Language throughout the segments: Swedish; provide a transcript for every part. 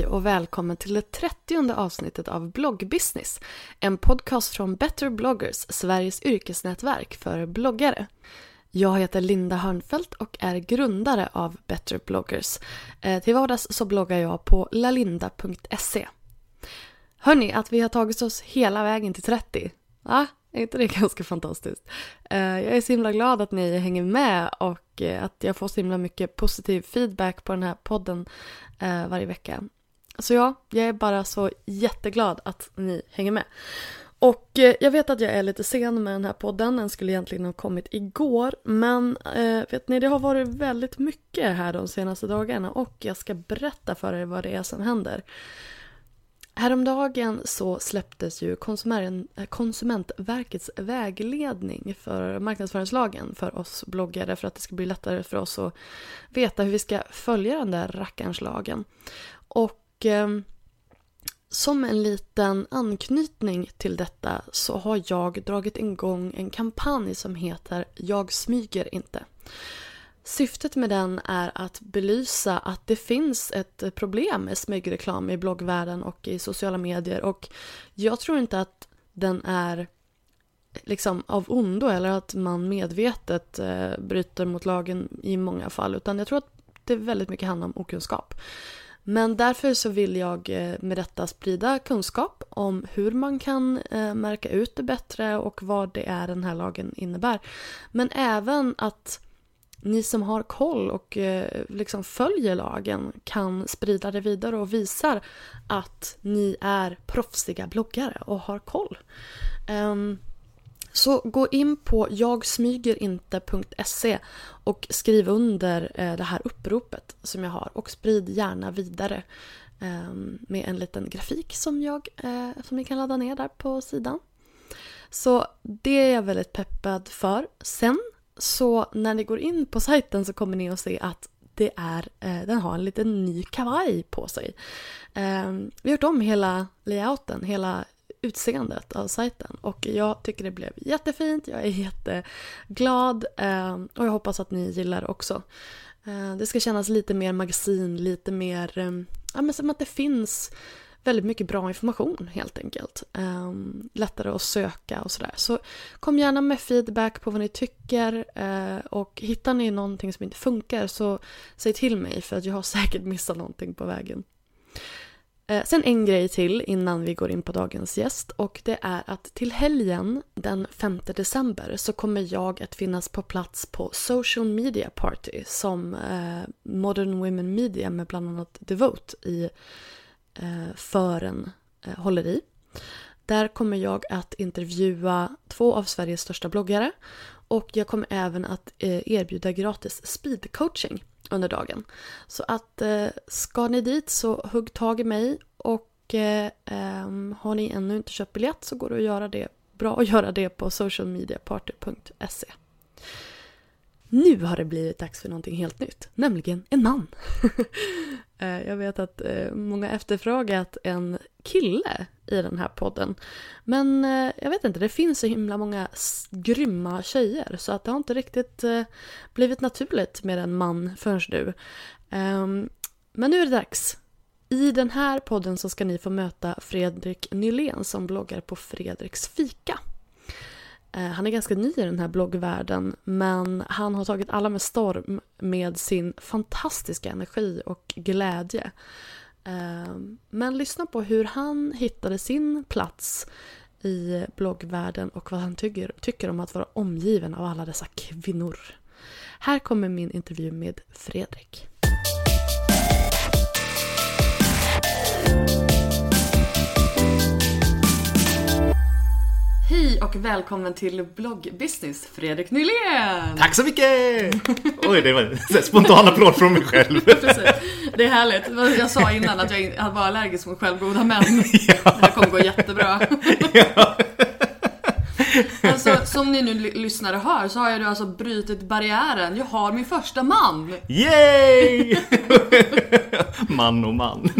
Hej och välkommen till det trettionde avsnittet av Bloggbusiness. En podcast från Better bloggers, Sveriges yrkesnätverk för bloggare. Jag heter Linda Hörnfeldt och är grundare av Better bloggers. Eh, till vardags så bloggar jag på lalinda.se. Hörni, att vi har tagit oss hela vägen till 30. Va? Är inte det ganska fantastiskt? Eh, jag är så himla glad att ni hänger med och eh, att jag får så himla mycket positiv feedback på den här podden varje vecka. Så ja, jag är bara så jätteglad att ni hänger med. Och eh, jag vet att jag är lite sen med den här podden, den skulle egentligen ha kommit igår. Men eh, vet ni, det har varit väldigt mycket här de senaste dagarna och jag ska berätta för er vad det är som händer. Häromdagen så släpptes ju Konsumentverkets vägledning för marknadsföringslagen för oss bloggare för att det ska bli lättare för oss att veta hur vi ska följa den där rackarns lagen. Och eh, som en liten anknytning till detta så har jag dragit igång en kampanj som heter Jag smyger inte. Syftet med den är att belysa att det finns ett problem med smygreklam i bloggvärlden och i sociala medier och jag tror inte att den är liksom av ondo eller att man medvetet eh, bryter mot lagen i många fall utan jag tror att det väldigt mycket handlar om okunskap. Men därför så vill jag eh, med detta sprida kunskap om hur man kan eh, märka ut det bättre och vad det är den här lagen innebär. Men även att ni som har koll och eh, liksom följer lagen kan sprida det vidare och visar att ni är proffsiga bloggare och har koll. Um, så gå in på jagsmygerinte.se och skriv under eh, det här uppropet som jag har och sprid gärna vidare ehm, med en liten grafik som, jag, eh, som ni kan ladda ner där på sidan. Så det är jag väldigt peppad för. Sen så när ni går in på sajten så kommer ni att se att det är, eh, den har en liten ny kavaj på sig. Ehm, vi har gjort om hela layouten, hela utseendet av sajten och jag tycker det blev jättefint, jag är jätteglad eh, och jag hoppas att ni gillar det också. Eh, det ska kännas lite mer magasin, lite mer, eh, ja men som att det finns väldigt mycket bra information helt enkelt. Lättare att söka och sådär. Så kom gärna med feedback på vad ni tycker och hittar ni någonting som inte funkar så säg till mig för att jag har säkert missat någonting på vägen. Eh, sen en grej till innan vi går in på dagens gäst och det är att till helgen den 5 december så kommer jag att finnas på plats på Social Media Party som eh, Modern Women Media med bland annat Devote i eh, fören eh, håller i. Där kommer jag att intervjua två av Sveriges största bloggare och jag kommer även att eh, erbjuda gratis speedcoaching under dagen. Så att eh, ska ni dit så hugg tag i mig och eh, ehm, har ni ännu inte köpt biljett så går det att göra det bra att göra det på socialmediaparty.se. Nu har det blivit dags för någonting helt nytt, nämligen en man. Eh, jag vet att eh, många efterfrågat en kille i den här podden. Men eh, jag vet inte, det finns så himla många grymma tjejer så att det har inte riktigt blivit naturligt med en man förrän nu. Ehm, men nu är det dags. I den här podden så ska ni få möta Fredrik Nylén som bloggar på Fredriks fika. Eh, han är ganska ny i den här bloggvärlden men han har tagit alla med storm med sin fantastiska energi och glädje. Eh, men lyssna på hur han hittade sin plats i bloggvärlden och vad han tycker, tycker om att vara omgiven av alla dessa kvinnor. Här kommer min intervju med Fredrik. Hej och välkommen till bloggbusiness Fredrik Nylén! Tack så mycket! Oj, det var en spontan applåd från mig själv. Precis. Det är härligt. Jag sa innan att jag var allergisk mot självgoda män. Ja. Det här kommer gå jättebra. Ja. Alltså, som ni nu lyssnare hör så har jag alltså brutit barriären. Jag har min första man! Yay! man och man.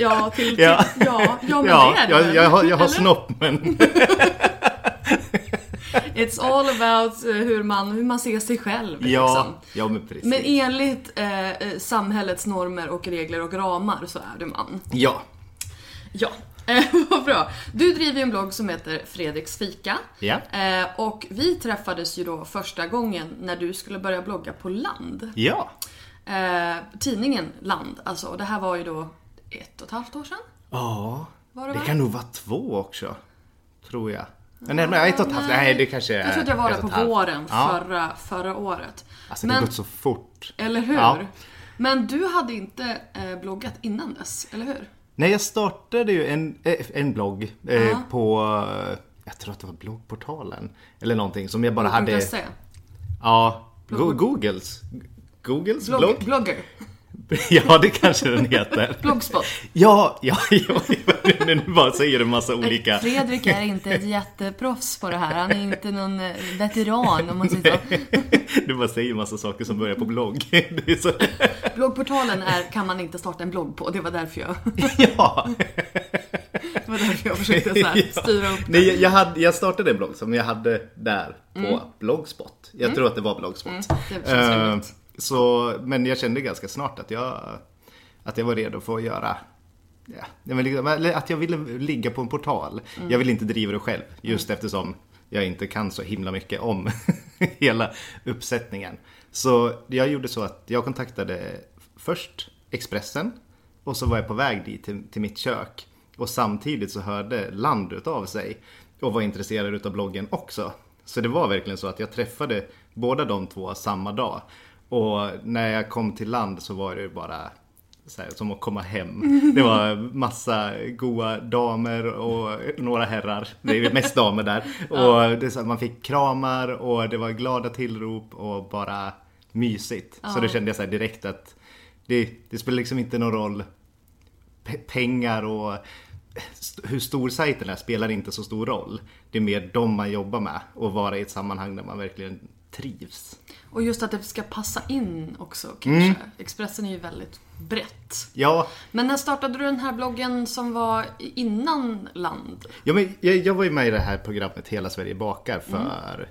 Ja, till, till ja. ja, ja, men ja, det är det jag, jag, har, jag har snopp men... It's all about eh, hur man, hur man ser sig själv. Ja, liksom. ja men precis. Men enligt eh, eh, samhällets normer och regler och ramar så är du man. Ja. Ja, eh, vad bra. Du driver ju en blogg som heter Fredriks fika. Ja. Eh, och vi träffades ju då första gången när du skulle börja blogga på Land. Ja. Eh, tidningen Land, alltså. Och det här var ju då ett och ett halvt år sedan? Ja, det, det kan nog vara två också. Tror jag. Men nej, men ett och ett halvt, nej det kanske är Jag tror att jag var där på våren förra, förra året. Alltså det har gått så fort. Eller hur? Ja. Men du hade inte eh, bloggat innan dess, eller hur? Nej, jag startade ju en, eh, en blogg eh, på, jag tror att det var bloggportalen. Eller någonting som jag bara hade... Ja, Googles. Googles blogg? blogg? Blogger. Ja, det kanske den heter. Blogspot. Ja, ja, ja. Nu bara säger en massa olika. Fredrik är inte ett jätteproffs på det här. Han är inte någon eh, veteran om man säger så. Du bara säger en massa saker som börjar på blogg. Så... Bloggportalen är, kan man inte starta en blogg på. Det var därför jag... Ja. Det var därför jag försökte så här, styra upp det. Nej, jag, hade, jag startade en blogg som jag hade där på mm. Blogspot. Jag mm. tror att det var Blogspot. Mm, det känns uh, så, men jag kände ganska snart att jag, att jag var redo för att göra Ja, liksom, att jag ville ligga på en portal. Mm. Jag ville inte driva det själv. Just mm. eftersom jag inte kan så himla mycket om hela uppsättningen. Så jag gjorde så att jag kontaktade först Expressen och så var jag på väg dit till, till mitt kök. Och samtidigt så hörde Land av sig och var intresserad av bloggen också. Så det var verkligen så att jag träffade båda de två samma dag. Och när jag kom till land så var det bara här, som att komma hem. Det var massa goa damer och några herrar. Det är mest damer där. Och det, så man fick kramar och det var glada tillrop och bara mysigt. Så då kände jag så direkt att det, det spelar liksom inte någon roll. P pengar och hur stor sajten är spelar inte så stor roll. Det är mer de man jobbar med och vara i ett sammanhang där man verkligen trivs. Och just att det ska passa in också kanske. Mm. Expressen är ju väldigt brett. Ja. Men när startade du den här bloggen som var innan Land? Ja, men jag, jag var ju med i det här programmet Hela Sverige bakar för mm.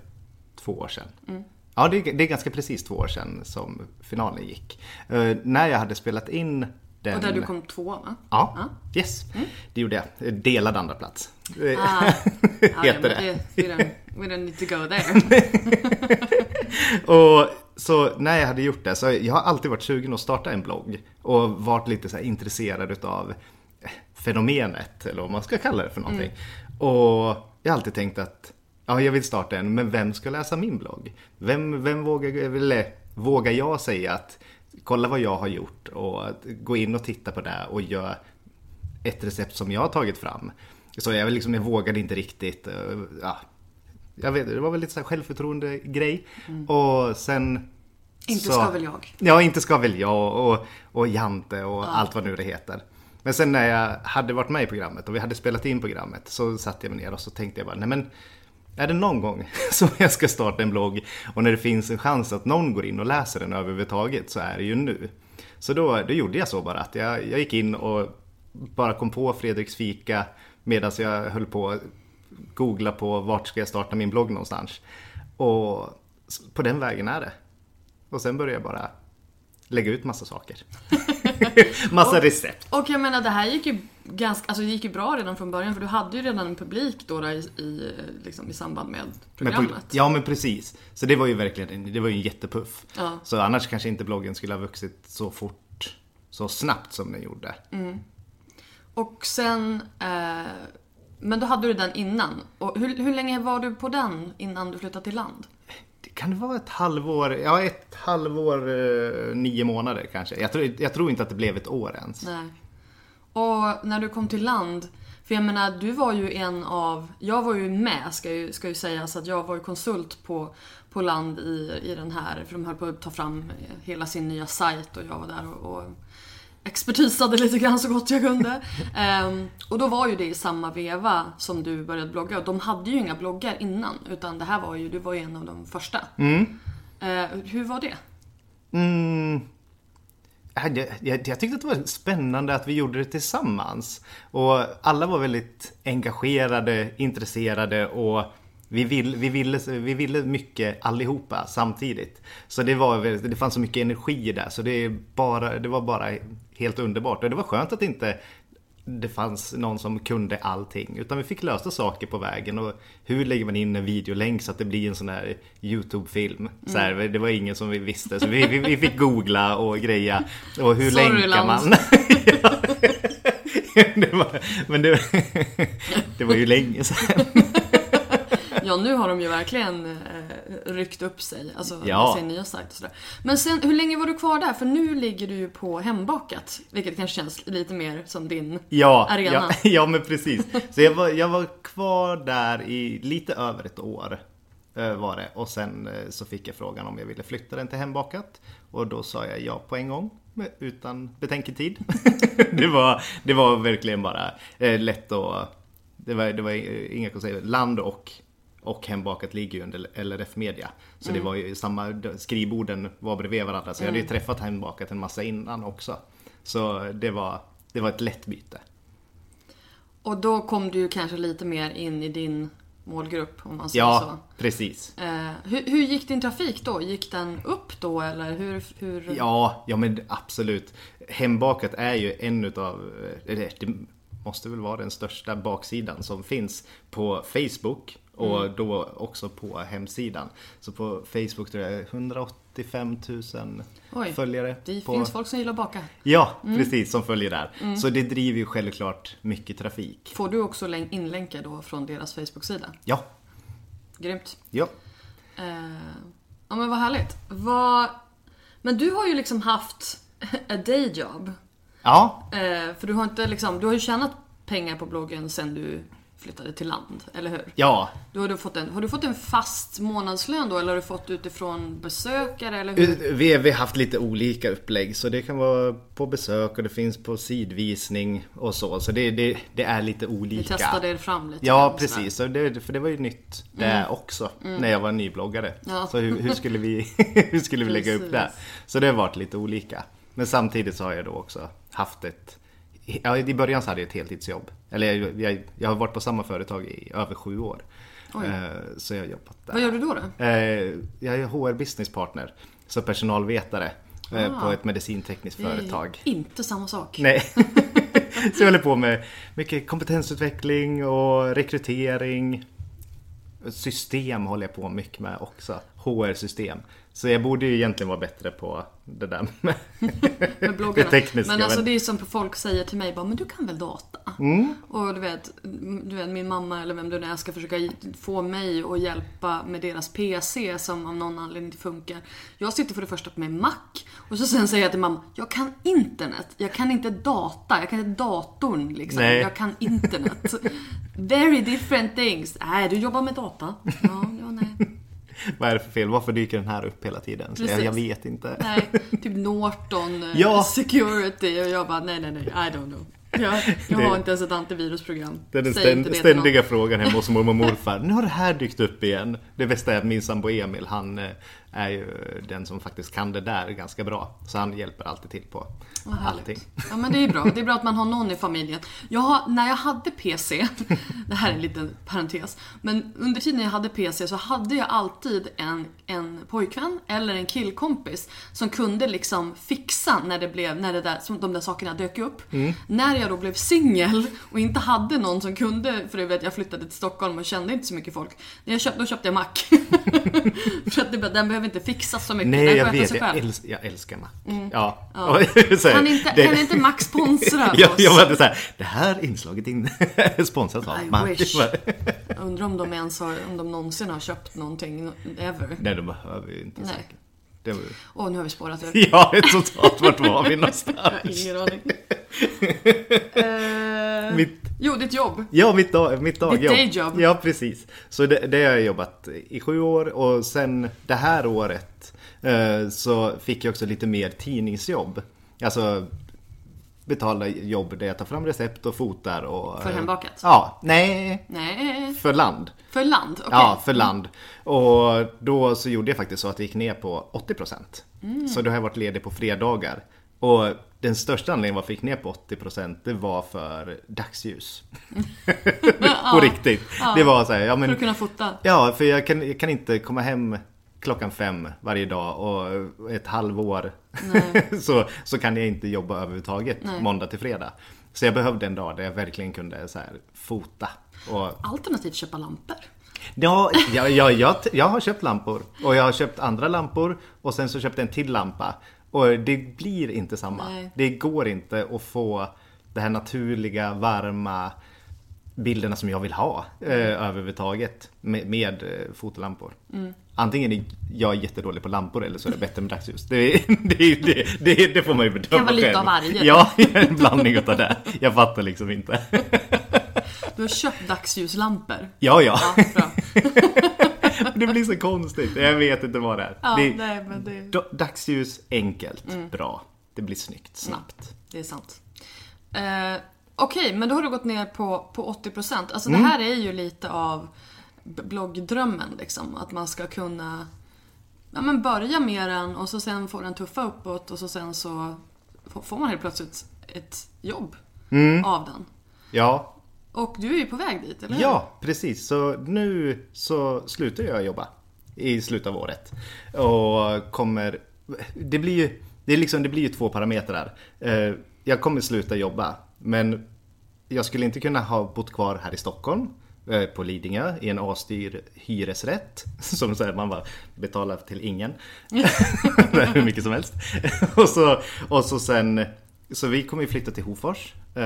två år sedan. Mm. Ja, det, det, är ganska precis två år sedan som finalen gick. Uh, när jag hade spelat in den... Och där du kom två va? Ja, ja. yes. Mm. Det gjorde jag. Delad andra plats. Ah. Heter ja, det. We don't, we don't need to go there. och så när jag hade gjort det, så jag har alltid varit sugen att starta en blogg. Och varit lite så intresserad utav fenomenet, eller vad man ska kalla det för någonting. Mm. Och jag har alltid tänkt att ja, jag vill starta en, men vem ska läsa min blogg? Vem, vem vågar, eller, vågar jag säga att kolla vad jag har gjort och gå in och titta på det och göra ett recept som jag har tagit fram. Så jag, liksom, jag vågade inte riktigt. Eh, ja, jag vet, det var väl lite så självförtroende grej. Mm. Och sen... Inte så, ska väl jag? Ja, inte ska väl jag och, och Jante och ja. allt vad nu det heter. Men sen när jag hade varit med i programmet och vi hade spelat in programmet så satte jag mig ner och så tänkte jag bara, nej men är det någon gång som jag ska starta en blogg och när det finns en chans att någon går in och läser den överhuvudtaget så är det ju nu. Så då, då gjorde jag så bara att jag, jag gick in och bara kom på Fredriks fika medan jag höll på att googla på vart ska jag starta min blogg någonstans. Och på den vägen är det. Och sen började jag bara lägga ut massa saker. massa och, recept. Och jag menar det här gick ju ganska, alltså det gick ju bra redan från början för du hade ju redan en publik då där i, i, liksom, i samband med programmet. Men, ja men precis. Så det var ju verkligen det var ju en jättepuff. Ja. Så annars kanske inte bloggen skulle ha vuxit så fort, så snabbt som den gjorde. Mm. Och sen, eh, men då hade du den innan. Och hur, hur länge var du på den innan du flyttade till land? Det kan det vara ett halvår, ja ett halvår, eh, nio månader kanske. Jag tror, jag tror inte att det blev ett år ens. Nej. Och när du kom till land, för jag menar du var ju en av, jag var ju med ska ju, ska ju sägas att jag var ju konsult på, på land i, i den här, för de höll på att ta fram hela sin nya sajt och jag var där och, och expertisade lite grann så gott jag kunde. Um, och då var ju det i samma veva som du började blogga. Och de hade ju inga bloggar innan. Utan det här var ju, du var ju en av de första. Mm. Uh, hur var det? Mm. Jag, jag, jag, tyckte att det var spännande att vi gjorde det tillsammans. Och alla var väldigt engagerade, intresserade och vi, vill, vi, ville, vi ville mycket allihopa samtidigt. Så det, var, det fanns så mycket energi där så det, bara, det var bara helt underbart. Och det var skönt att inte det fanns någon som kunde allting. Utan vi fick lösa saker på vägen. Och hur lägger man in en videolänk så att det blir en sån här YouTube-film? Så här, mm. Det var ingen som vi visste. Så vi, vi, vi fick googla och greja. Och hur Sorry, länkar man? det var, men det, det var ju länge sedan. Ja, nu har de ju verkligen eh, ryckt upp sig. Alltså ja. sin nya sajt och sådär. Men sen, hur länge var du kvar där? För nu ligger du ju på Hembakat. Vilket kanske känns lite mer som din ja, arena. Ja, ja, men precis. Så jag var, jag var kvar där i lite över ett år. Eh, var det. Och sen eh, så fick jag frågan om jag ville flytta den till Hembakat. Och då sa jag ja på en gång. Utan betänketid. det, var, det var verkligen bara eh, lätt att det var, det var inga konstigheter. Land och och Hembakat ligger ju under LRF Media. Så mm. det var ju samma, skrivborden var bredvid varandra. Så jag hade ju mm. träffat Hembakat en massa innan också. Så det var, det var ett lätt byte. Och då kom du kanske lite mer in i din målgrupp om man säger ja, så. Ja, precis. Eh, hur, hur, gick din trafik då? Gick den upp då eller hur? hur... Ja, ja men absolut. Hembakat är ju en utav, det måste väl vara den största baksidan som finns på Facebook och mm. då också på hemsidan. Så på Facebook tror jag 185 000 Oj, följare. Det på... finns folk som gillar att baka. Ja, mm. precis. Som följer där. Mm. Så det driver ju självklart mycket trafik. Får du också inlänkar då från deras Facebook-sida? Ja. Grymt. Ja. Uh, ja men vad härligt. Vad... Men du har ju liksom haft a day job. Ja. Uh, för du har inte liksom, du har ju tjänat pengar på bloggen sen du flyttade till land, eller hur? Ja. Då har, du fått en, har du fått en fast månadslön då, eller har du fått utifrån besökare, eller hur? Vi, vi har haft lite olika upplägg, så det kan vara på besök och det finns på sidvisning och så. Så det, det, det är lite olika. Ni testade er fram lite? Ja, precis. Så det, för det var ju nytt det mm. också, mm. när jag var nybloggare. Ja. Så hur, hur, skulle vi, hur skulle vi lägga upp det? Så det har varit lite olika. Men samtidigt så har jag då också haft ett Ja, I början så hade jag ett heltidsjobb. Eller jag, jag, jag har varit på samma företag i över sju år. Eh, så jag har jobbat där. Vad gör du då? då? Eh, jag är HR business partner. Så personalvetare eh, ah, på ett medicintekniskt företag. Inte samma sak. Nej. så jag håller på med mycket kompetensutveckling och rekrytering. System håller jag på mycket med också. HR-system. Så jag borde ju egentligen vara bättre på det där med, med det tekniska. Men alltså det är som folk säger till mig bara, men du kan väl data? Mm. Och du vet, du vet, min mamma eller vem du är ska försöka få mig att hjälpa med deras PC som av någon anledning inte funkar. Jag sitter för det första med Mac och så sen säger jag till mamma, jag kan internet. Jag kan inte data, jag kan inte datorn liksom. Nej. Jag kan internet. Very different things. Nej, du jobbar med data. Ja, ja nej. Vad är det för fel? Varför dyker den här upp hela tiden? Jag, jag, vet inte. Nej, typ Norton eh, ja. Security och jag bara nej, nej, nej, I don't know. Jag, jag Det- har inte ens ett antivirusprogram. Det är den ständ, det ständiga frågan hemma hos mormor och morfar. Nu har det här dykt upp igen. Det bästa är att min sambo Emil, han eh, är ju den som faktiskt kan det där ganska bra. Så han hjälper alltid till på Vad allting. Ja men det är bra. Det är bra att man har någon i familjen. Jag när jag hade PC, det här är en liten parentes, men under tiden jag hade PC så hade jag alltid en, en pojkvän eller en killkompis som kunde liksom fixa när det blev, när det där, som de där sakerna dök upp. Mm. När jag då blev singel och inte hade någon som kunde, för vet jag flyttade till Stockholm och kände inte så mycket folk. När jag köpte, då köpte jag Mac. för att det, den behöver inte fixas så mycket, Nej, den jag vet. sig Jag, äls jag älskar Mac. Ja. Ja. Här, Kan inte, det- kan inte Max sponsra jag, oss? jag var så här, det här inslaget in, sponsras av I Mac. wish. Jag undrar om de ens har, om de någonsin har köpt någonting, ever. Nej, de behöver ju inte Nej. säkert. Det var... Åh, nu har vi spårat ur. Ja, totalt. Vart var vi någonstans? ingen aning. eh, Mitt- Jo, ditt jobb. Ja, mitt, dag, mitt dagjobb. Ditt dayjob. Ja, precis. Så det, det har jag jobbat i sju år och sen det här året eh, så fick jag också lite mer tidningsjobb. Alltså betala jobb där jag tar fram recept och fotar och... För eh, hembakat? Ja, nej, Nej, för land. för land. Okej. Ja, för land. Och då så gjorde jag faktiskt så att det gick ner på 80%. Mm. Så då har jag varit ledig på fredagar. Och den största anledningen varför jag gick ner på 80% det var för dagsljus. på riktigt. Det var så här, ja För men... att kunna fota. Ja, för jag kan, jag kan inte komma hem klockan fem varje dag och ett halvår så, så kan jag inte jobba överhuvudtaget Nej. måndag till fredag. Så jag behövde en dag där jag verkligen kunde så här, fota. Och Alternativt köpa lampor. Ja, ja, ja jag, jag har köpt lampor och jag har köpt andra lampor och sen så köpte jag en till lampa. Och det blir inte samma. Nej. Det går inte att få det här naturliga, varma bilderna som jag vill ha eh, överhuvudtaget med, med eh, fotolampor. Antingen är jag jättedålig på lampor eller så är det bättre med dagsljus. Det, det, det, det, det får man ju bedöma Kan vara lite själv. av varje. Ja, en blandning utav det. Jag fattar liksom inte. Du har köpt dagsljuslampor. Ja, ja. Ja. Det blir så konstigt. Jag vet inte vad det är. Ja, det, nej, men det, Da- Dagsljus, enkelt, Mm. bra. Det blir snyggt, snabbt. det är sant. Eh, Okej, men då har du gått ner på, på 80%. Alltså Mm. det här är ju lite av bloggdrömmen liksom. Att man ska kunna ja, men börja med den och så sen får den tuffa uppåt och så sen så får- får man helt plötsligt ett jobb Mm. av den. Ja, Och du är ju på väg dit, eller hur? ja, precis. Så nu så slutar jag jobba i slutet av året. Och kommer... Det blir ju, det är liksom, det blir ju två parametrar. Eh, Jag kommer sluta jobba, men jag skulle inte kunna ha bott kvar här i Stockholm eh, på Lidingö i en asdyr hyresrätt som så här, man bara betalar till ingen. Hur mycket som helst. och, så, och så sen, så vi kommer ju flytta till Hofors. Eh,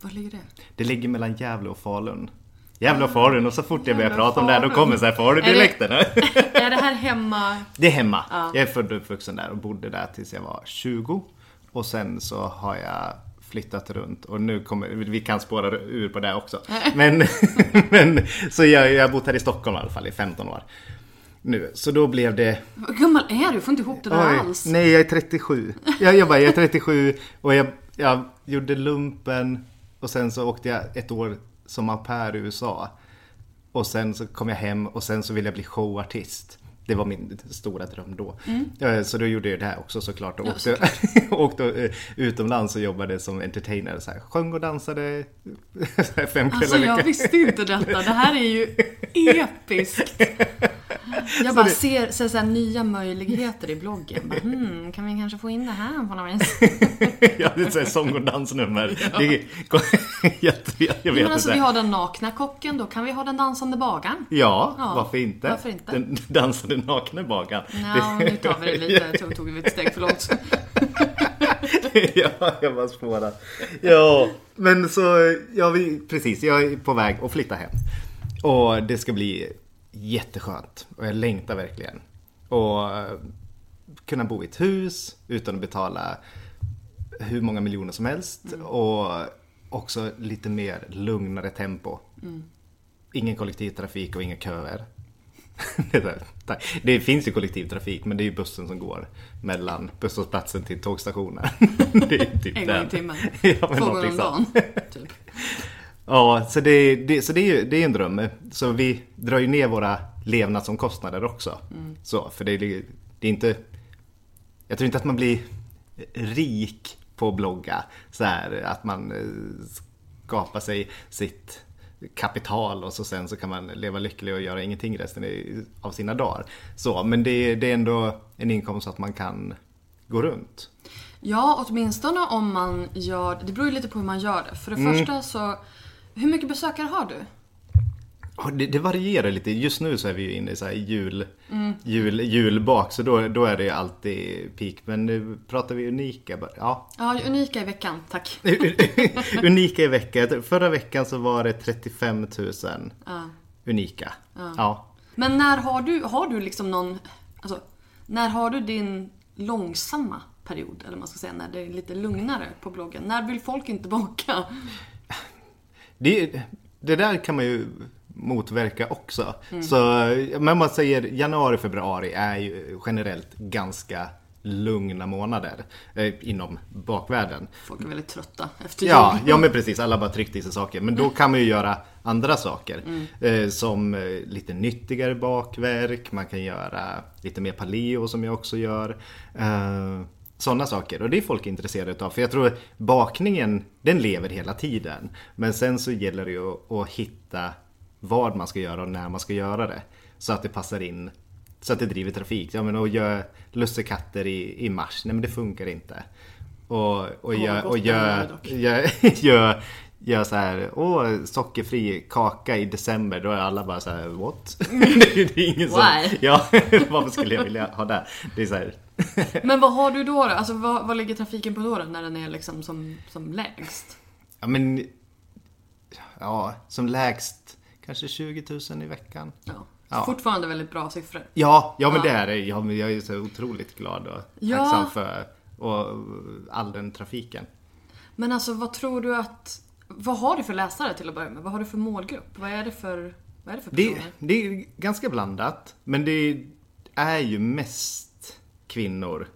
Var ligger det? Det ligger mellan Gävle och Falun. Gävle och Falun och så fort jag börjar prata om det här då kommer så här Falun-dialekten. Är det här hemma? Det är hemma. Jag är född och uppvuxen där och bodde där tills jag var 20. Och sen så har jag flyttat runt och nu kommer, vi kan spåra ur på det också. Men, men så jag, jag har bott här i Stockholm i alla fall i 15 år. Nu, så då blev det Hur gammal är du? Jag får inte ihop det där alls. nej jag är 37. Jag jobbar, jag är 37 och jag, jag gjorde lumpen och sen så åkte jag ett år som au pair i USA. Och sen så kom jag hem och sen så ville jag bli showartist. Det var min stora dröm då. Eh, Så då gjorde jag det här också såklart. Och Mm. Ja, åkte, åkte eh, utomlands och jobbade som entertainer. Så här, sjöng och dansade fem Alltså kvällar i jag visste inte detta. Det här är ju episkt. Jag bara ser, ser så nya möjligheter i bloggen. Bara, hmm, kan vi kanske få in det här på något vis? Ja, det är så här sång och dansnummer. Det är, jätte, jag vet Men alltså vi har den nakna kocken, då kan vi ha den dansande bagaren. Ja, Ja, varför inte? varför inte? Den dansande nakna bagaren. Ja, nu tar vi det lite, tog, tog vi ett steg för långt. ja, jag bara spårar. Ja, men så, ja, vi, precis, jag är på väg att flytta hem. Och det ska bli jätteskönt. Och jag längtar verkligen. Och eh, kunna bo i ett hus utan att betala hur många miljoner som helst. Och också lite mer lugnare tempo. Ingen kollektivtrafik och inga köer. det, finns ju kollektivtrafik men det är ju bussen som går mellan busshållplatsen till tågstationen. typ En gång i timmen. ja, Två gånger om dagen. Typ. Ja, så det, det, så det är ju det är en dröm. Så vi drar ju ner våra levnadsomkostnader också. Så, för det det är inte... Jag tror inte att man blir rik på att blogga. Så här, att man eh, skapar sig sitt kapital och så sen så kan man leva lycklig och göra ingenting resten av sina dagar. Så, men det, det är ändå en inkomst så att man kan gå runt. Ja, åtminstone om man gör det. beror ju lite på hur man gör det. För det Mm. första så, hur mycket besökare har du? Ja, Det, det varierar lite. Just nu så är vi ju inne i så jul, jul, julbak så då, då är det alltid peak. Men nu pratar vi unika. Ja, Ja, unika i veckan, tack. unika i veckan. Förra veckan så var det 35 000 Ja. unika. Ja. Men när har du, har du liksom någon, alltså, när har du din långsamma period, eller man ska säga, när det är lite lugnare på bloggen? När vill folk inte baka? Det, det där kan man ju motverka också. Så, men man säger januari, februari är ju generellt ganska lugna månader eh, inom bakvärlden. Folk är väldigt trötta efter Ja, jul. ja men precis, alla bara tryckte i sig saker. Men då kan man ju göra andra saker. Eh, som eh, lite nyttigare bakverk, man kan göra lite mer paleo som jag också gör. Eh, Sådana saker. Och det är folk intresserade utav. För jag tror bakningen, den lever hela tiden. Men sen så gäller det ju att, att hitta vad man ska göra och när man ska göra det. Så att det passar in. Så att det driver trafik. Ja men att göra lussekatter i, i mars, nej men det funkar inte. Och, och gör, och gör, gör, gör, gör så här, åh, sockerfri kaka i december, då är alla bara så här, what? det är ingen som, Why? ja, varför skulle jag vilja ha det? Det är så här, Men vad har du då? då? Alltså vad, vad ligger trafiken på då, då när den är liksom som, som lägst? ja men, ja, som lägst kanske 20 000 i veckan. Ja. Ja. Fortfarande väldigt bra siffror. Ja, ja men Ja. det är det. Ja, men jag är så otroligt glad och Ja. tacksam för och all den trafiken. Men alltså vad tror du att... Vad har du för läsare till att börja med? Vad har du för målgrupp? Vad är det för, vad är det för Det, personer? det är ganska blandat, men det är ju mest kvinnor.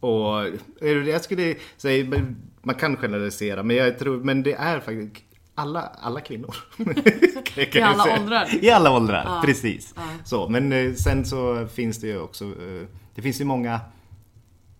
Och jag skulle säga, man kan generalisera, men jag tror, men det är faktiskt alla, alla kvinnor. I alla säga. åldrar. I alla åldrar, Ja. precis. Ja. Så, men eh, sen så finns det ju också, eh, det finns ju många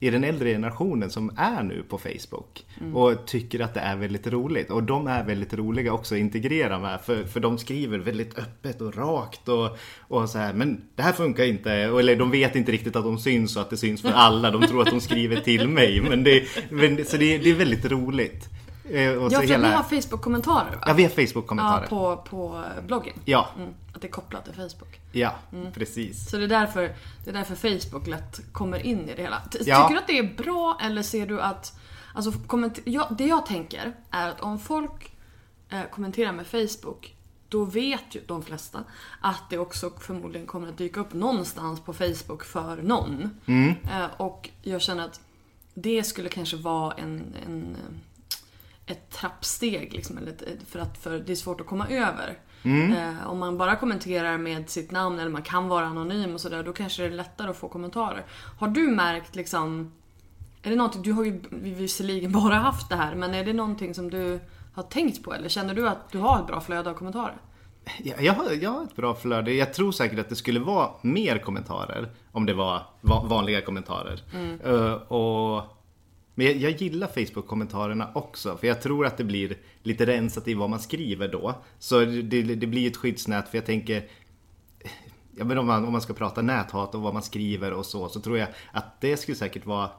i den äldre generationen som är nu på Facebook Mm. och tycker att det är väldigt roligt. Och de är väldigt roliga också att integrera med för, för de skriver väldigt öppet och rakt och, och så här, men det här funkar inte. Eller de vet inte riktigt att de syns och att det syns för alla. De tror att de skriver till mig. Men det, men, så det, det är väldigt roligt. Eh, Ja, för ni har Facebook-kommentarer va? Ja, vi har Ja, Facebook-kommentarer. på, på bloggen. Ja, Mm, att det är kopplat till Facebook. ja, Mm. precis. Så det är, därför, det är därför Facebook lätt kommer in i det hela. Ty- Ja. Tycker du att det är bra eller ser du att... Alltså, ja, det jag tänker är att om folk eh, kommenterar med Facebook då vet ju de flesta att det också förmodligen kommer att dyka upp någonstans på Facebook för någon. Eh, och jag känner att det skulle kanske vara en, en, ett trappsteg liksom, eller ett, för att för det är svårt att komma över. Eh, om man bara kommenterar med sitt namn eller man kan vara anonym och sådär, då kanske det är lättare att få kommentarer. Har du märkt liksom, är det någonting, du har ju visserligen bara haft det här, men är det någonting som du har tänkt på eller känner du att du har ett bra flöde av kommentarer? Ja, jag, har, jag har ett bra flöde. Jag tror säkert att det skulle vara mer kommentarer om det var va- vanliga kommentarer. Eh, och, men jag, jag gillar Facebook-kommentarerna också. För jag tror att det blir lite rensat i vad man skriver då. Så det, det blir ett skyddsnät. För jag tänker, ja, men om, man, om man ska prata näthat och vad man skriver och så. Så tror jag att det skulle säkert vara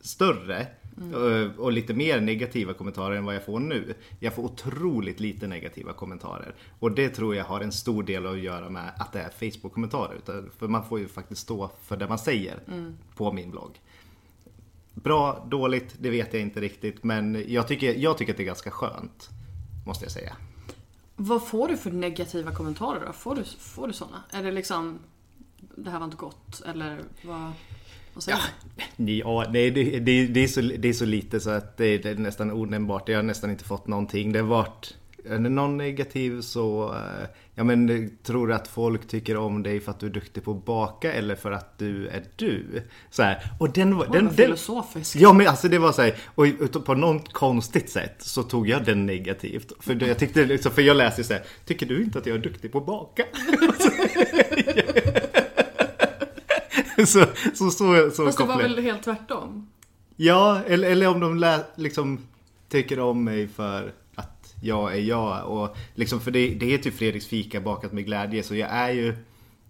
större eh, och lite mer negativa kommentarer än vad jag får nu. Jag får otroligt lite negativa kommentarer. Och det tror jag har en stor del att göra med att det är Facebook-kommentarer. För man får ju faktiskt stå för det man säger på min blogg. Bra, dåligt, det vet jag inte riktigt. Men jag tycker, jag tycker att det är ganska skönt. Måste jag säga. Vad får du för negativa kommentarer då? Får du, får du såna? Är det liksom, det här var inte gott eller vad, vad? Ja, nej, det, det, det, är så, det är så lite så att det är, det är nästan onämnbart. Jag har nästan inte fått någonting. Det har varit är det någon negativ så, eh, ja men tror du att folk tycker om dig för att du är duktig på att baka eller för att du är du? Så här, och den var... Den, den, filosofisk. ja men alltså det var så här, och på något konstigt sätt så tog jag den negativt. För jag tyckte liksom, för jag läste så här, tycker du inte att jag är duktig på att baka? så, så, så, så, Fast det var väl helt tvärtom? Ja, eller, eller om de lä, liksom tycker om mig för jag är jag. Och liksom, för det, det heter ju Fredriks fika bakat med glädje. Så jag är ju,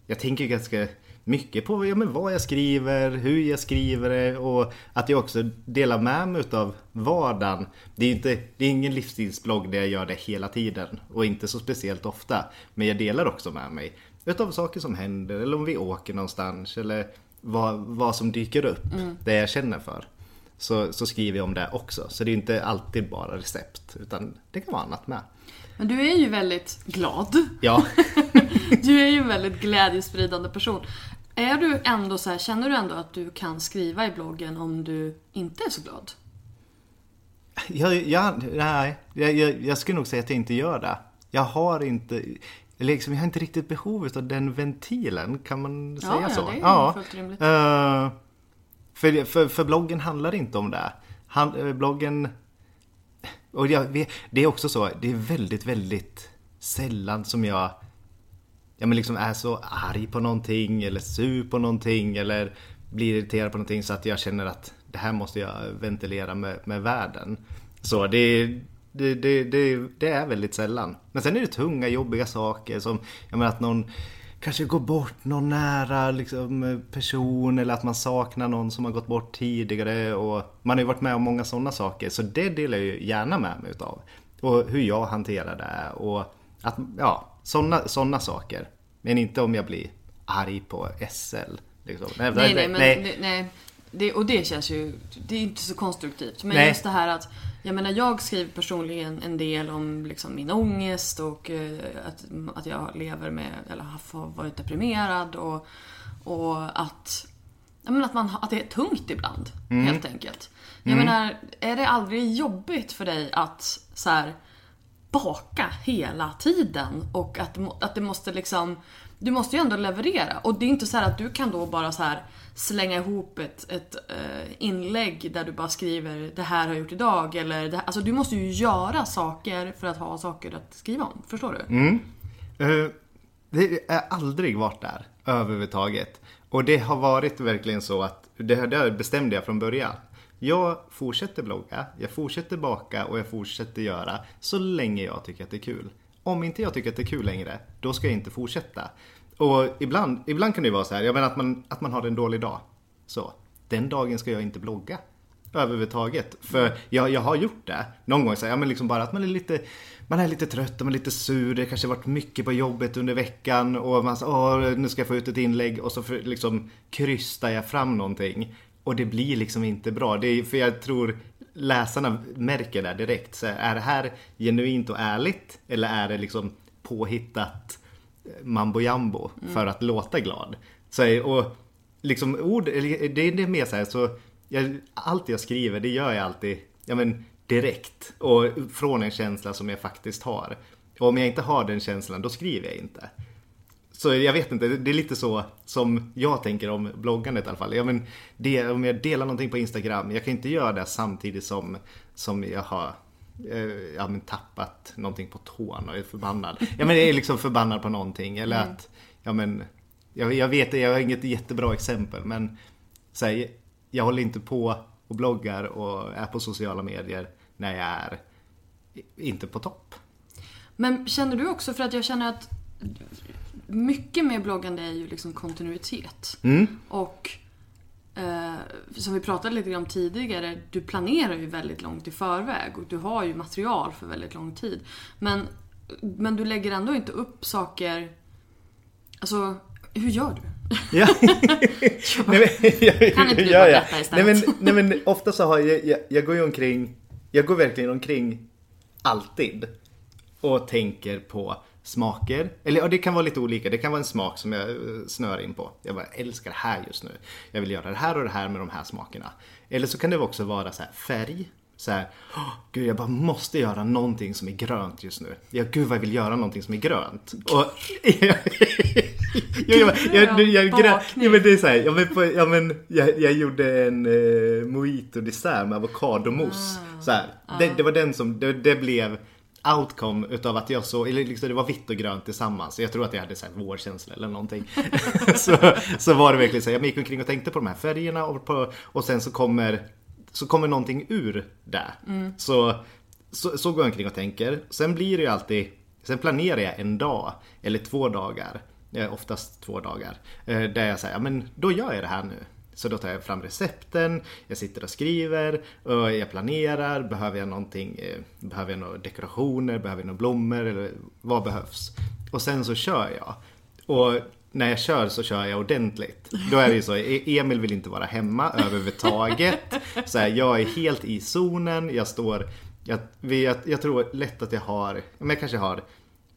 jag tänker ganska mycket på ja, men vad jag skriver, hur jag skriver det och att jag också delar med mig av vardagen. Det är, inte, det är ingen livsstilsblogg där jag gör det hela tiden och inte så speciellt ofta. Men jag delar också med mig utav saker som händer eller om vi åker någonstans eller vad, vad som dyker upp, det jag känner för. Så, så skriver jag om det också. Så det är inte alltid bara recept utan det kan vara annat med. Men du är ju väldigt glad. Ja, Du är ju en väldigt glädjespridande person. Är du ändå så här, känner du ändå att du kan skriva i bloggen om du inte är så glad? jag, jag, nej, jag, jag, jag skulle nog säga att jag inte gör det. Jag har inte, liksom, jag har inte riktigt behov av den ventilen, kan man Ja, säga ja, så? det är fullt rimligt. Eh, för, för, för bloggen handlar inte om det. Han, eh, bloggen... Och jag, det är också så, det är väldigt, väldigt sällan som jag ja, men liksom är så arg på någonting eller sur på någonting eller blir irriterad på någonting så att jag känner att det här måste jag ventilera med, med världen. Så det, det, det, det, det är väldigt sällan. Men sen är det tunga, jobbiga saker som jag menar att någon kanske går bort någon nära liksom, person eller att man saknar någon som har gått bort tidigare. Och man har ju varit med om många sådana saker så det delar jag ju gärna med mig utav. Och hur jag hanterar det och att, ja, sådana såna saker. Men inte om jag blir arg på SL. Liksom. Nej, nej, men nej. Nej. Det, och det känns ju, det är inte så konstruktivt. Men Nej. just det här att, jag menar jag skriver personligen en del om liksom min ångest och eh, att, att jag lever med, eller har varit deprimerad och, och att, jag menar att, man, att det är tungt ibland. Helt enkelt. Jag menar, är det aldrig jobbigt för dig att så här, baka hela tiden och att, att det måste liksom du måste ju ändå leverera och det är inte så här att du kan då bara så här slänga ihop ett, ett uh, inlägg där du bara skriver det här har jag gjort idag eller det här. Alltså du måste ju göra saker för att ha saker att skriva om. Förstår du? Mm. Eh, Det har aldrig varit där överhuvudtaget. Och det har varit verkligen så att det, det bestämde jag från början. Jag fortsätter blogga, jag fortsätter baka och jag fortsätter göra så länge jag tycker att det är kul. Om inte jag tycker att det är kul längre, då ska jag inte fortsätta. Och ibland, ibland kan det ju vara så här, jag menar att man, att man har en dålig dag. Så, den dagen ska jag inte blogga. Överhuvudtaget. För jag, jag har gjort det. Någon gång så här, ja men liksom bara att man är lite man är lite trött och man är lite sur. Det kanske varit mycket på jobbet under veckan och man säger åh nu ska jag få ut ett inlägg och så för, liksom krystar jag fram någonting. Och det blir liksom inte bra. Det är, för jag tror läsarna märker det direkt. Så är det här genuint och ärligt eller är det liksom påhittat mambo jambo för att låta glad? Så, och liksom ord, det, det är mer så här så jag, allt jag skriver det gör jag alltid ja, men, direkt och från en känsla som jag faktiskt har. Och om jag inte har den känslan då skriver jag inte. Så jag vet inte, det är lite så som jag tänker om bloggandet i alla fall. Ja, men det, om jag delar någonting på Instagram, jag kan inte göra det samtidigt som, som jag har eh, ja, men tappat någonting på tån och är förbannad. Ja men är liksom förbannad på någonting eller att, ja men, jag, jag vet det, jag har inget jättebra exempel men så här, jag håller inte på och bloggar och är på sociala medier när jag är inte på topp. Men känner du också, för att jag känner att mycket med bloggande är ju liksom kontinuitet. Och eh, som vi pratade lite om tidigare, du planerar ju väldigt långt i förväg och du har ju material för väldigt lång tid. Men, men du lägger ändå inte upp saker... Alltså, hur gör du? Ja. nej, men, jag, Kan inte du ja, ja. berätta nej, istället? men, nej men ofta så har jag, jag, jag går ju omkring, jag går verkligen omkring alltid och tänker på smaker. Eller ja, det kan vara lite olika. Det kan vara en smak som jag eh, snör in på. Jag bara älskar det här just nu. Jag vill göra det här och det här med de här smakerna. Eller så kan det också vara så här färg. så här, "Åh, gud jag bara måste göra någonting som är grönt just nu. Ja, gud vad jag vill göra någonting som är grönt. Och, ja, jag, jag, jag, jag, ja, men det är så här, ja, men, på, ja, men jag, jag gjorde en eh, mojito dessert med avokadomousse. Så här, det, det var den som, det, det blev outcome utav att jag så, eller liksom det var vitt och grönt tillsammans. Jag tror att jag hade så här vårkänsla eller någonting. så, så var det verkligen så här, jag gick omkring och tänkte på de här färgerna och, på, och sen så kommer, så kommer någonting ur det. Så, så, så går jag omkring och tänker. Sen blir det ju alltid, sen planerar jag en dag eller två dagar. eh, Oftast två dagar. eh, Där jag säger, ja men då gör jag det här nu. Så då tar jag fram recepten, jag sitter och skriver, och jag planerar, behöver jag någonting, eh, behöver jag några dekorationer, behöver jag några blommor eller vad behövs? Och sen så kör jag. Och när jag kör så kör jag ordentligt. Då är det ju så, E- Emil vill inte vara hemma överhuvudtaget. Så här, jag är helt i zonen, jag står, jag, jag, jag tror lätt att jag har, men jag kanske har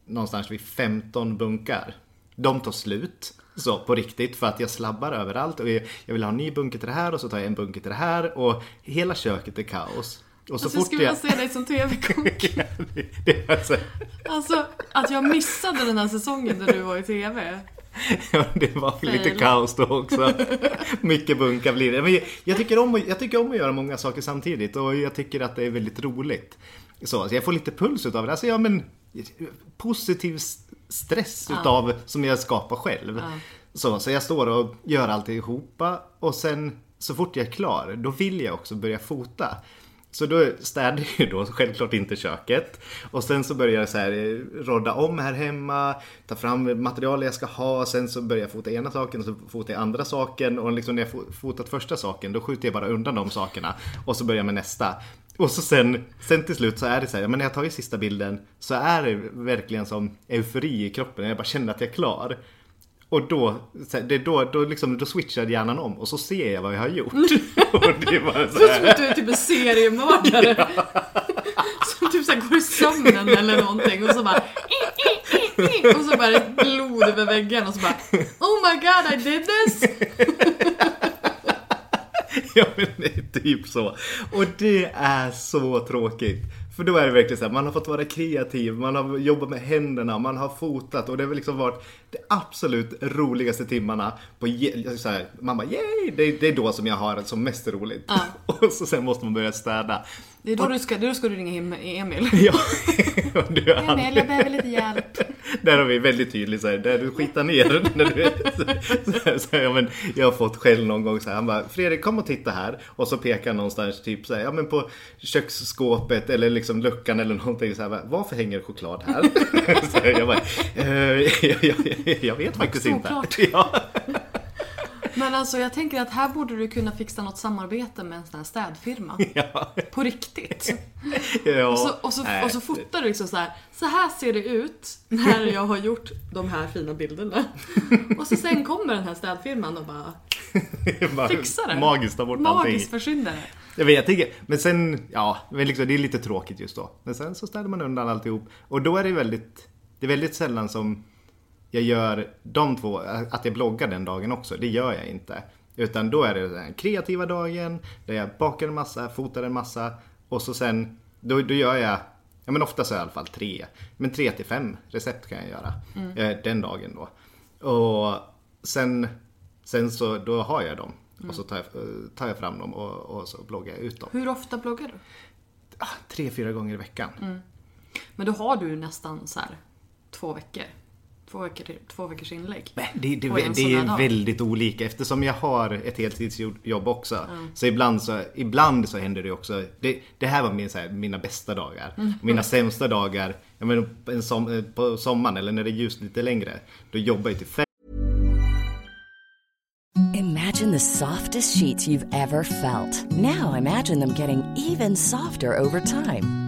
någonstans vid 15 bunkar. De tar slut. Så på riktigt för att jag slabbar överallt och jag jag vill ha en ny bunker till det här och så tar jag en bunker till det här och hela köket är kaos. Och så Alltså, jag fort skulle vilja se dig som TV-kock. alltså, Alltså, att jag missade den här säsongen där du var i TV. ja, det var lite Fail. kaos då också. Mycket bunkar blir det. Men jag, jag, tycker om, jag tycker om att göra många saker samtidigt och jag tycker att det är väldigt roligt. Så, så jag får lite puls utav det. Alltså, ja, men, positiv stress utav som jag skapar själv. Så, så jag står och gör alltihopa och sen så fort jag är klar då vill jag också börja fota. Så då städar jag ju då självklart inte köket. Och sen så börjar jag så här eh, rodda om här hemma, ta fram material jag ska ha. Sen så börjar jag fota ena saken och så fotar jag andra saken. Och liksom när jag fo- fotat första saken då skjuter jag bara undan de sakerna. Och så börjar jag med nästa. Och så sen, sen till slut så är det så här, men när jag tagit sista bilden så är det verkligen som eufori i kroppen. Jag bara känner att jag är klar. Och då, så det då, då, liksom, då switchar hjärnan om och så ser jag vad jag har gjort. och det var så Som här, att du är typ en seriemördare. Som typ såhär går i sömnen eller någonting och så bara och så bara blod över väggen och så bara Oh my god I did this! Ja men det är typ så. Och det är så tråkigt. För då är det verkligen så här, man har fått vara kreativ, man har jobbat med händerna, man har fotat och det har liksom varit de absolut roligaste timmarna på så här, man bara yay! Det, är- det är då som jag har det som mest roligt. Och så sen måste man börja städa. Det är då du ska, då ska du ringa hem Emil. Ja, och du, Emil jag behöver lite hjälp. Där har vi väldigt tydligt så här, där du skitar ner. När du, så, så, så, ja, men jag har fått skäll någon gång så här, han bara Fredrik kom och titta här. Och så pekar någonstans typ så här, ja men på köksskåpet eller liksom luckan eller någonting så här, varför hänger choklad här? så jag bara, eh, jag, jag, jag vet faktiskt inte. Ja. Men alltså jag tänker att här borde du kunna fixa något samarbete med en sån här städfirma. Ja. På riktigt. Ja. Och så, och, så, och så fotar du liksom så här. Så här ser det ut när jag har gjort de här fina bilderna. Och så sen kommer den här städfirman och bara fixar det. Magiskt ta bort allting. Magiskt försvinner det. Jag vet, jag tänker, men sen, ja, men liksom, det är lite tråkigt just då. Men sen så ställer man undan alltihop. Och då är det väldigt, det är väldigt sällan som jag gör de två, att jag bloggar den dagen också. Det gör jag inte. Utan då är det den kreativa dagen, där jag bakar en massa, fotar en massa. Och så sen, då, då gör jag, ja men ofta så i alla fall tre. Men tre till fem recept kan jag göra. Eh, den dagen då. Och sen, sen så, då har jag dem. Och så tar jag, eh, tar jag fram dem och, och så bloggar jag ut dem. Hur ofta bloggar du? Ah, tre, fyra gånger i veckan. Men då har du nästan så här två veckor. Två, veckor, två veckors inlägg. Men det, det, det är dag. väldigt olika eftersom jag har ett heltidsjobb också. Så, ibland så ibland så händer det också. Det, det här var min, så här, mina bästa dagar. Mm. Mina sämsta dagar, jag menar, en som, på sommaren eller när det är ljust lite längre. Då jobbar jag till fem. Imagine the softest sheets you've ever felt. Now imagine them getting even softer over time.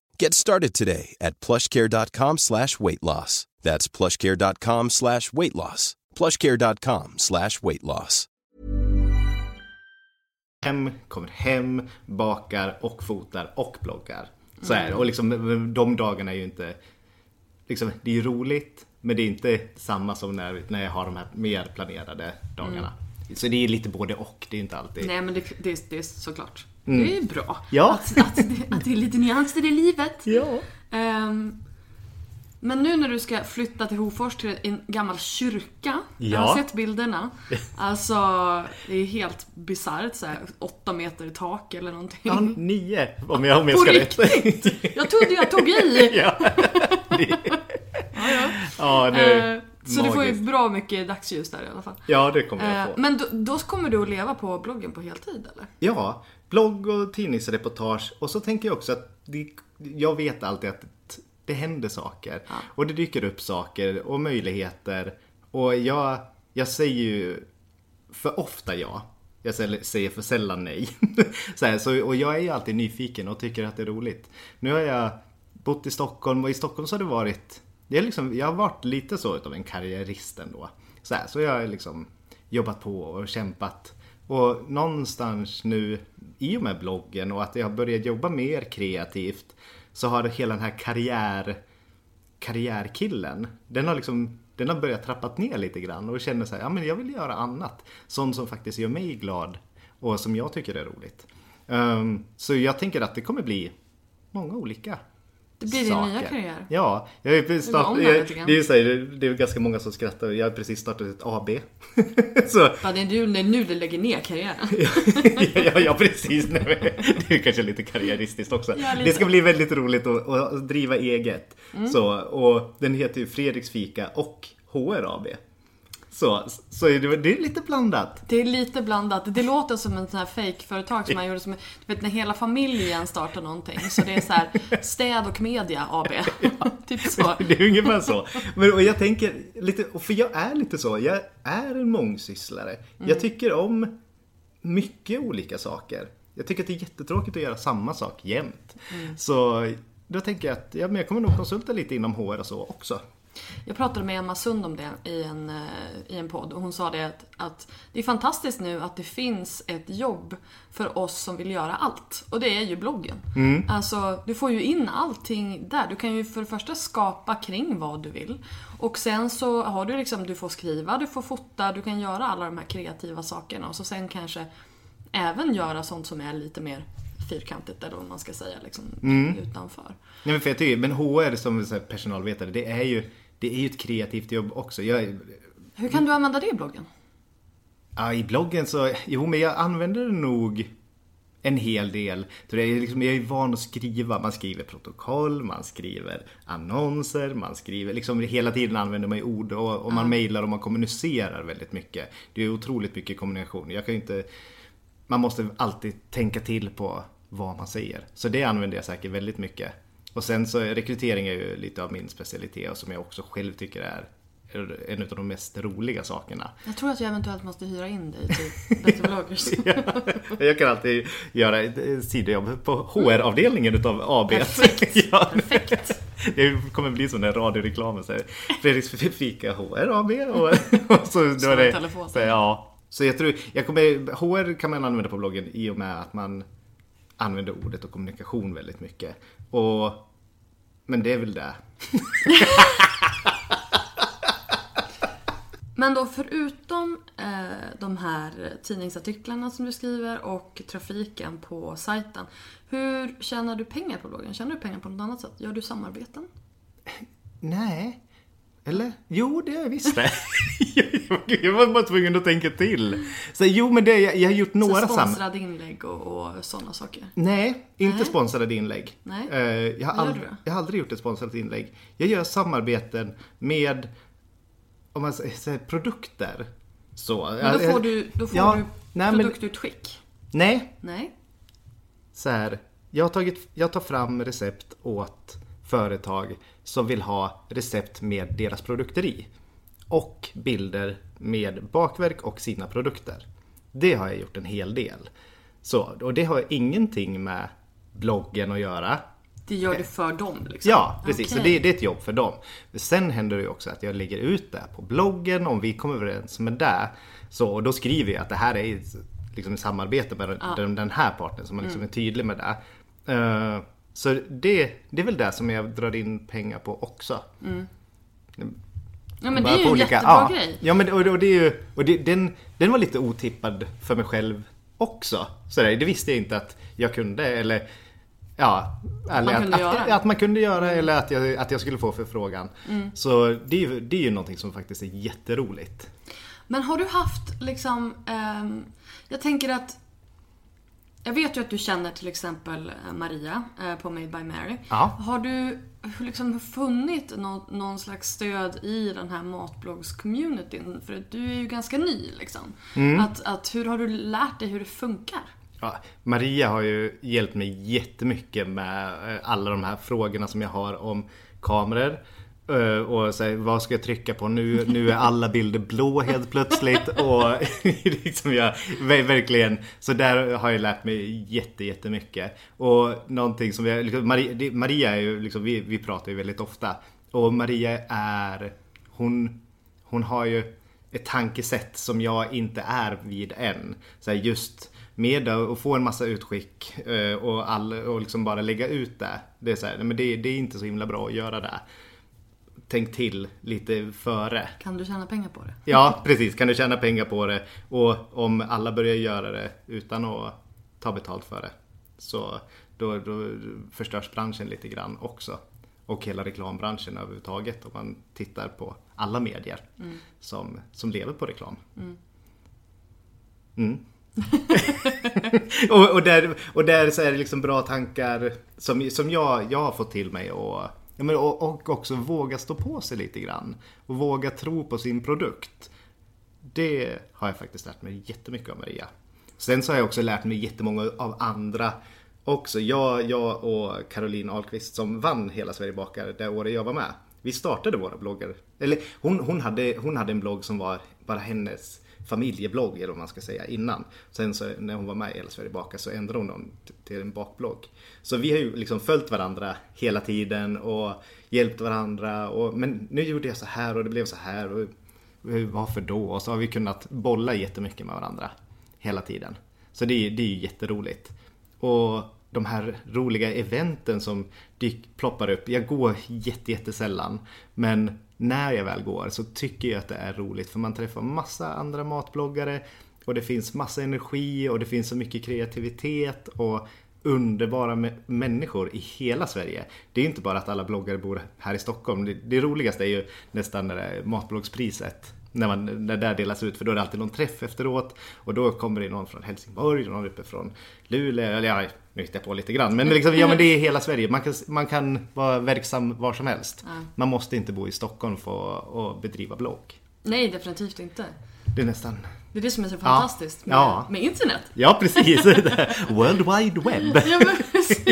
Get started today at plushcare.com slash weight loss. That's plushcare.com slash weight loss. plushcare.com slash weight loss. hem, kommer hem, bakar och fotar och bloggar. Så är det. Och liksom de dagarna är ju inte... Liksom, det är ju roligt, men det är inte samma som när, när jag har de här mer planerade dagarna. Så det är lite både och, det är inte alltid... Nej men det, det, det är såklart. Det är bra. Ja. Att, att, det, att det är lite nyanser i livet. Ja. Ehm, men nu när du ska flytta till Hofors till en gammal kyrka. Jag Ja. har sett bilderna. Alltså, det är helt bisarrt. så här, Åtta meter i tak eller någonting. Ja, nio om jag, om jag På ska riktigt! Jag trodde jag tog i! ja. ja, det är Eh, Så du får ju magiskt. bra mycket dagsljus där i alla fall. Ja, det kommer jag Eh, få. Men då, då kommer du att leva på bloggen på heltid eller? Ja, blogg och tidningsreportage. Och så tänker jag också att det, jag vet alltid att det händer saker. Och det dyker upp saker och möjligheter. Och jag, jag säger ju för ofta ja. Jag säger för sällan nej. så här, så, och jag är ju alltid nyfiken och tycker att det är roligt. Nu har jag bott i Stockholm och i Stockholm så har det varit det är liksom, jag har varit lite så utav en karriärist ändå. Så, här, så jag har liksom jobbat på och kämpat. Och någonstans nu, i och med bloggen och att jag har börjat jobba mer kreativt, så har hela den här karriär, karriärkillen, den har liksom den har börjat trappat ner lite grann och känner så här, ja men jag vill göra annat. Sånt som faktiskt gör mig glad och som jag tycker är roligt. Um, så jag tänker att det kommer bli många olika det blir din saker. nya karriär. Ja, jag är start, det jag, det är så här, det- är ganska många som skrattar. Jag har precis startat ett AB. så, Ja, det är nu, det är nu du lägger ner karriären. ja, ja, precis. Nej, Det är kanske lite karriäristiskt också. Ja, lite. Det ska bli väldigt roligt att, att driva eget. Mm. Så, och den heter ju Fredriks Fika och HR AB. Så, så är det, det är lite blandat. Det är lite blandat. Det låter som en sån här fake-företag som man gjorde som, du vet när hela familjen startar någonting. Så det är så här städ och media AB. typ så. Det är ungefär så. Men och jag tänker lite, för jag är lite så, jag är en mångsysslare. Mm. Jag tycker om mycket olika saker. Jag tycker att det är jättetråkigt att göra samma sak jämt. Mm. Så då tänker jag att ja, men jag kommer nog konsulta lite inom HR och så också. Jag pratade med Emma Sund om det i en, eh, i en podd och hon sa det att, att det är fantastiskt nu att det finns ett jobb för oss som vill göra allt. Och det är ju bloggen. Alltså, du får ju in allting där. Du kan ju för det första skapa kring vad du vill. Och sen så har du liksom, du får skriva, du får fota, du kan göra alla de här kreativa sakerna. Och så sen kanske även göra sånt som är lite mer fyrkantigt eller vad man ska säga liksom utanför. Nej, men för jag tycker, men HR som personalvetare, det är ju det är ju ett kreativt jobb också. Jag, Hur kan du använda det i bloggen? Ja, i bloggen så, jo men jag använder det nog en hel del. Så det är liksom, jag är van att skriva. Man skriver protokoll, man skriver annonser, man skriver, liksom hela tiden använder man ord och, och man mejlar och man kommunicerar väldigt mycket. Det är otroligt mycket kommunikation. Jag kan inte, man måste alltid tänka till på vad man säger. Så det använder jag säkert väldigt mycket. Och sen så rekrytering är ju lite av min specialitet och som jag också själv tycker är en av de mest roliga sakerna. Jag tror att jag eventuellt måste hyra in dig till Better Bloggers. Ja, jag kan alltid göra sidojobb på HR-avdelningen utav AB. Perfekt. ja, Perfekt. det kommer bli som den radioreklamen. Så här, Fredriks fika HR AB. Och, och så, då är det, så, ja. så jag tror, jag kommer, HR kan man använda på bloggen i och med att man använder ordet och kommunikation väldigt mycket. Och, men det är väl det. Men då förutom eh, de här tidningsartiklarna som du skriver och trafiken på sajten. Hur tjänar du pengar på bloggen? Tjänar du pengar på något annat sätt? Gör du samarbeten? Nej. Eller? Jo, det gör jag visst det. jag var bara tvungen att tänka till. Så, jo, men det, jag, jag har gjort några Så sam... sponsrade inlägg och, och sådana saker. Nej, inte Nej. sponsrade inlägg. Nej. Eh, jag, har Vad gör ald- du då? jag har aldrig gjort ett sponsrat inlägg. Jag gör samarbeten med om man säger, produkter. Så. Men då får du, då får Ja, du nej, men- produktutskick. Nej, Nej. så här. Jag, har tagit, jag tar fram recept åt företag som vill ha recept med deras produkter i. Och bilder med bakverk och sina produkter. Det har jag gjort en hel del. Så, och det har ingenting med bloggen att göra. Det gör du för dem liksom? Ja, precis. Så Okej. det, det är ett jobb för dem. Sen händer det ju också att jag lägger ut det på bloggen om vi kommer överens med det. Så och då skriver jag att det här är liksom ett samarbete med den, den här parten så man liksom är tydlig med det. Eh, så det, det är väl det som jag drar in pengar på också. Ja men det Bara är ju en olika- jättebra ja. grej. Ja men och, och det är ju, och det, den, den var lite otippad för mig själv också. Så det, det visste jag inte att jag kunde eller Ja, eller man att, att, att man kunde göra eller att jag, att jag skulle få förfrågan. Mm. Så det är, ju, det är ju någonting som faktiskt är jätteroligt. Men har du haft liksom, ehm, jag tänker att jag vet ju att du känner till exempel eh, Maria eh, på Made by Mary. Ja. Har du liksom funnit någon, någon slags stöd i den här matbloggs-communityn? För du är ju ganska ny liksom. Mm. Att, att hur har du lärt dig hur det funkar? Ja, Maria har ju hjälpt mig jättemycket med eh, alla de här frågorna som jag har om kameror. Eh, och så här, vad ska jag trycka på nu? Nu är alla bilder blå helt plötsligt. Och liksom jag, verkligen. Så där har jag lärt mig jätte, jättemycket. Och någonting som jag, liksom, Maria, Maria är ju liksom, vi, vi pratar ju väldigt ofta. Och Maria är, hon, hon har ju ett tankesätt som jag inte är vid än. Så här, just med att få en massa utskick eh, och, all, och liksom bara lägga ut det. Det är, så här, nej, men det, det är inte så himla bra att göra det. Tänk till lite före. Kan du tjäna pengar på det? Ja, precis. Kan du tjäna pengar på det? Och om alla börjar göra det utan att ta betalt för det. Så då, då förstörs branschen lite grann också. Och hela reklambranschen överhuvudtaget om man tittar på alla medier som, som lever på reklam. Mm. och, och, där, och där så är det liksom bra tankar som, som jag, jag har fått till mig och, ja, men, och, och också våga stå på sig lite grann. Och våga tro på sin produkt. Det har jag faktiskt lärt mig jättemycket av Maria. Sen så har jag också lärt mig jättemånga av andra också. Jag, jag och Caroline Ahlqvist som vann Hela Sverige bakar det året jag var med. Vi startade våra bloggar. Eller hon, hon, hade, hon hade en blogg som var bara hennes familjeblogg eller vad man ska säga innan. Sen så när hon var med i Hela Sverige bakar så ändrade hon dem till en bakblogg. Så vi har ju liksom följt varandra hela tiden och hjälpt varandra. Och, men nu gjorde jag så här och det blev så här. Och, varför då? Och så har vi kunnat bolla jättemycket med varandra hela tiden. Så det, är- det är ju jätteroligt. Och de här roliga eventen som dyk, ploppar upp. Jag går jätte, jättesällan. Men när jag väl går så tycker jag att det är roligt för man träffar massa andra matbloggare och det finns massa energi och det finns så mycket kreativitet och underbara människor i hela Sverige. Det är inte bara att alla bloggare bor här i Stockholm. Det, det roligaste är ju nästan när det är matbloggspriset. När, man, när det där delas ut för då är det alltid någon träff efteråt och då kommer det någon från Helsingborg någon uppe från Luleå. Eller ja, nu hittar jag på lite grann. Men, liksom, ja, men det är hela Sverige. Man kan, man kan vara verksam var som helst. Man måste inte bo i Stockholm för att bedriva blogg. Nej, definitivt inte. Det är nästan... Det är det som är så fantastiskt med, Ja. med internet. Ja, precis. World Wide Web. Ja precis.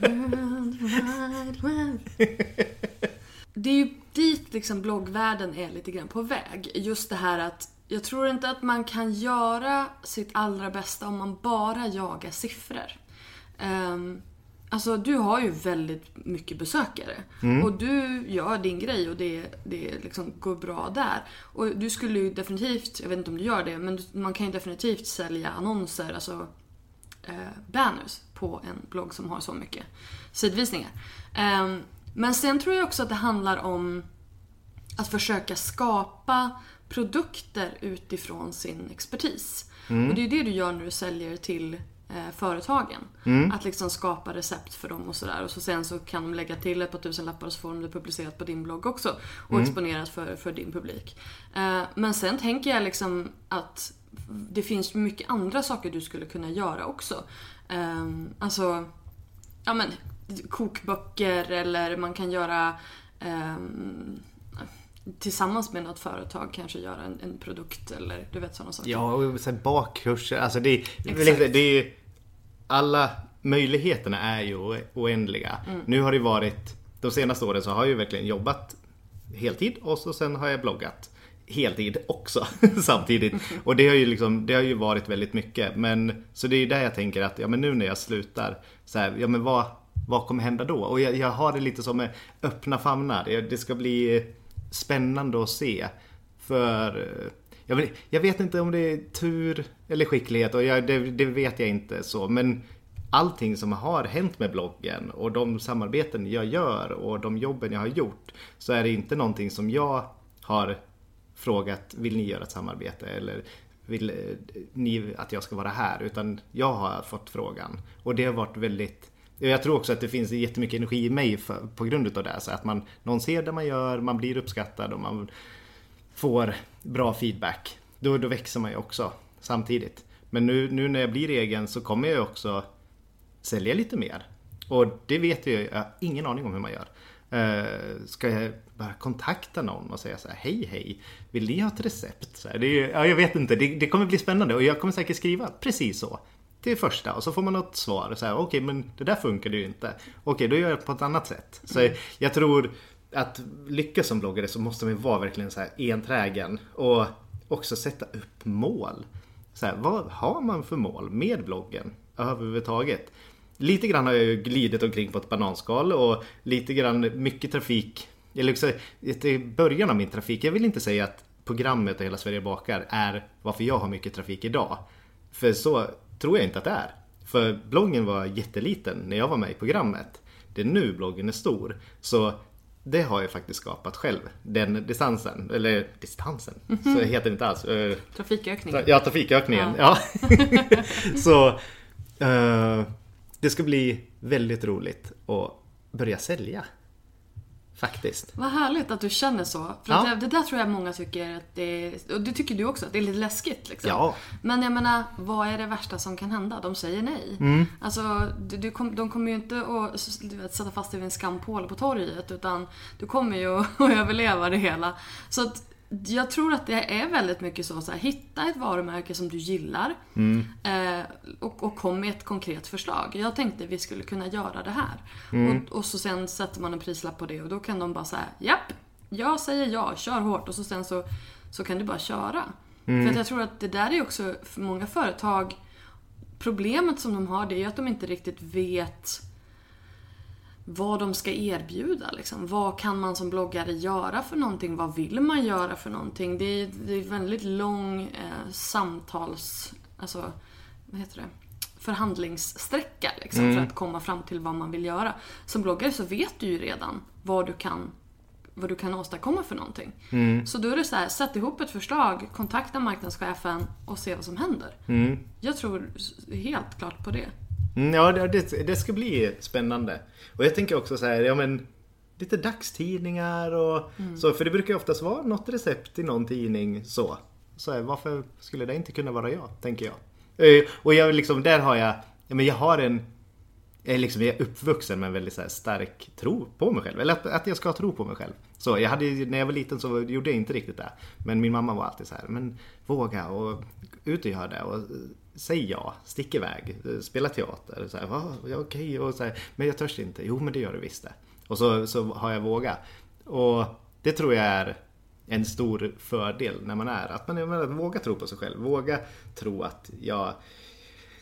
World Wide Web. Det är ju dit liksom bloggvärlden är lite grann på väg. Just det här att jag tror inte att man kan göra sitt allra bästa om man bara jagar siffror. Um, alltså du har ju väldigt mycket besökare. Och du gör din grej och det, det liksom går bra där. Och du skulle ju definitivt, jag vet inte om du gör det, men man kan ju definitivt sälja annonser, alltså eh, banners på en blogg som har så mycket sidvisningar. Ehm, men sen tror jag också att det handlar om att försöka skapa produkter utifrån sin expertis. Mm. Och det är det du gör när du säljer till eh, företagen. Mm. Att liksom skapa recept för dem och sådär. Och så sen så kan de lägga till ett par tusen lappar och så får de det publicerat på din blogg också. Och Mm. exponerat för, för din publik. Eh, men sen tänker jag liksom att det finns mycket andra saker du skulle kunna göra också. Eh, alltså, ja men kokböcker eller man kan göra ehm, tillsammans med något företag kanske göra en, en produkt eller du vet sådana saker. Ja, och sen bakkurser. Alltså det, Exakt. det är ju... Alla möjligheterna är ju oändliga. Mm. Nu har det varit... De senaste åren så har jag ju verkligen jobbat heltid och så sen har jag bloggat heltid också samtidigt. Och det har ju liksom, det har ju varit väldigt mycket. Men så det är ju där jag tänker att, ja men nu när jag slutar, så här, ja men vad, vad kommer hända då? Och jag, jag har det lite som med öppna famnar. Det ska bli spännande att se. För eh, jag vet, jag vet inte om det är tur eller skicklighet och jag, det, det vet jag inte så. Men allting som har hänt med bloggen och de samarbeten jag gör och de jobben jag har gjort så är det inte någonting som jag har frågat vill ni göra ett samarbete eller vill eh, ni att jag ska vara här? Utan jag har fått frågan. Och det har varit väldigt jag tror också att det finns jättemycket energi i mig för, på grund utav det. Så att man, någon ser det man gör, man blir uppskattad och man får bra feedback. Då, då växer man ju också samtidigt. Men nu, nu när jag blir egen så kommer jag också sälja lite mer. Och det vet jag, jag har ingen aning om hur man gör. Uh, ska jag bara kontakta någon och säga så här, hej hej, vill ni ha ett recept? Så här, det är, ja, jag vet inte, det, det kommer bli spännande och jag kommer säkert skriva precis så. Till första och så får man något svar. Okej, men det där funkar ju inte. Okej, då gör jag på ett annat sätt. Så jag tror att lyckas som bloggare så måste man vara verkligen så här enträgen. Och också sätta upp mål. Så här, vad har man för mål med bloggen överhuvudtaget? Lite grann har jag ju glidit omkring på ett bananskal och lite grann mycket trafik. Eller också, i början av min trafik, jag vill inte säga att programmet och Hela Sverige bakar är varför jag har mycket trafik idag. För så tror jag inte att det är. För bloggen var jätteliten när jag var med i programmet. Det är nu bloggen är stor. Så det har jag faktiskt skapat själv. Den distansen. Eller distansen, så heter det inte alls. Eh, Trafikökning. Ja, trafikökningen. Ja. så eh, det ska bli väldigt roligt att börja sälja. Faktiskt. Vad härligt att du känner så. För Ja. det, där tror jag många tycker att det är, och det tycker du också, att det är lite läskigt liksom. Ja. Men jag menar, vad är det värsta som kan hända? De säger nej. Mm. Alltså, du, du kom, de kommer ju inte att du vet, sätta fast dig vid en skampåle på torget utan du kommer ju att överleva det hela. Så att jag tror att det är väldigt mycket så, så här, hitta ett varumärke som du gillar Mm. eh, och, och kom med ett konkret förslag. Jag tänkte vi skulle kunna göra det här. Mm. Och, och så sen sätter man en prislapp på det och då kan de bara säga japp, jag säger ja, kör hårt och så sen så, så kan du bara köra. Mm. För att jag tror att det där är också för många företag Problemet som de har det är att de inte riktigt vet vad de ska erbjuda. Liksom. Vad kan man som bloggare göra för någonting? Vad vill man göra för någonting? Det är, det är väldigt lång eh, samtals... Alltså, vad heter det? Förhandlingssträcka liksom, för att komma fram till vad man vill göra. Som bloggare så vet du ju redan vad du kan vad du kan åstadkomma för någonting. Så då är det så här, sätt ihop ett förslag, kontakta marknadschefen och se vad som händer. Jag tror helt klart på det. Mm, Ja, det, det, ska bli spännande. Och jag tänker också så här, ja men lite dagstidningar och så. För det brukar ju oftast vara något recept i någon tidning så. Så här, varför skulle det inte kunna vara jag, tänker jag. Eh, Och jag liksom, där har jag, ja men jag har en jag är, liksom, jag är uppvuxen med en väldigt så här, stark tro på mig själv. Eller att, att jag ska tro på mig själv. Så jag hade, när jag var liten så gjorde jag inte riktigt det. Men min mamma var alltid så här, men våga och ut och gör det. Och, säg ja, stick iväg, eh, spela teater. Så här, ja, okej, och så här, men jag törs inte. Jo, men det gör du visst det. Och så, så har jag vågat. Och det tror jag är en stor fördel när man är. Att man vågar tro på sig själv. Våga tro att jag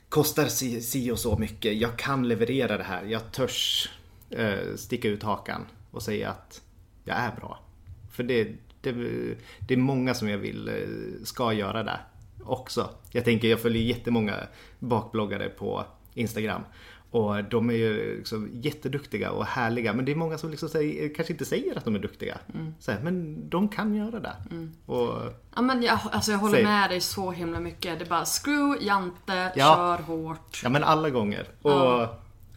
kostar si, si och så mycket. Jag kan leverera det här. Jag törs eh, sticka ut hakan och säga att jag är bra. För det, det, det är många som jag vill eh, ska göra det också. Jag tänker, jag följer jättemånga bakbloggare på Instagram. Och de är ju liksom jätteduktiga och härliga. Men det är många som liksom säger, kanske inte säger att de är duktiga. Så här, men de kan göra det. Och, Ja, men jag, alltså jag håller Säg. med dig så himla mycket. Det är bara screw, jante, Ja. kör hårt. ja men alla gånger. Och,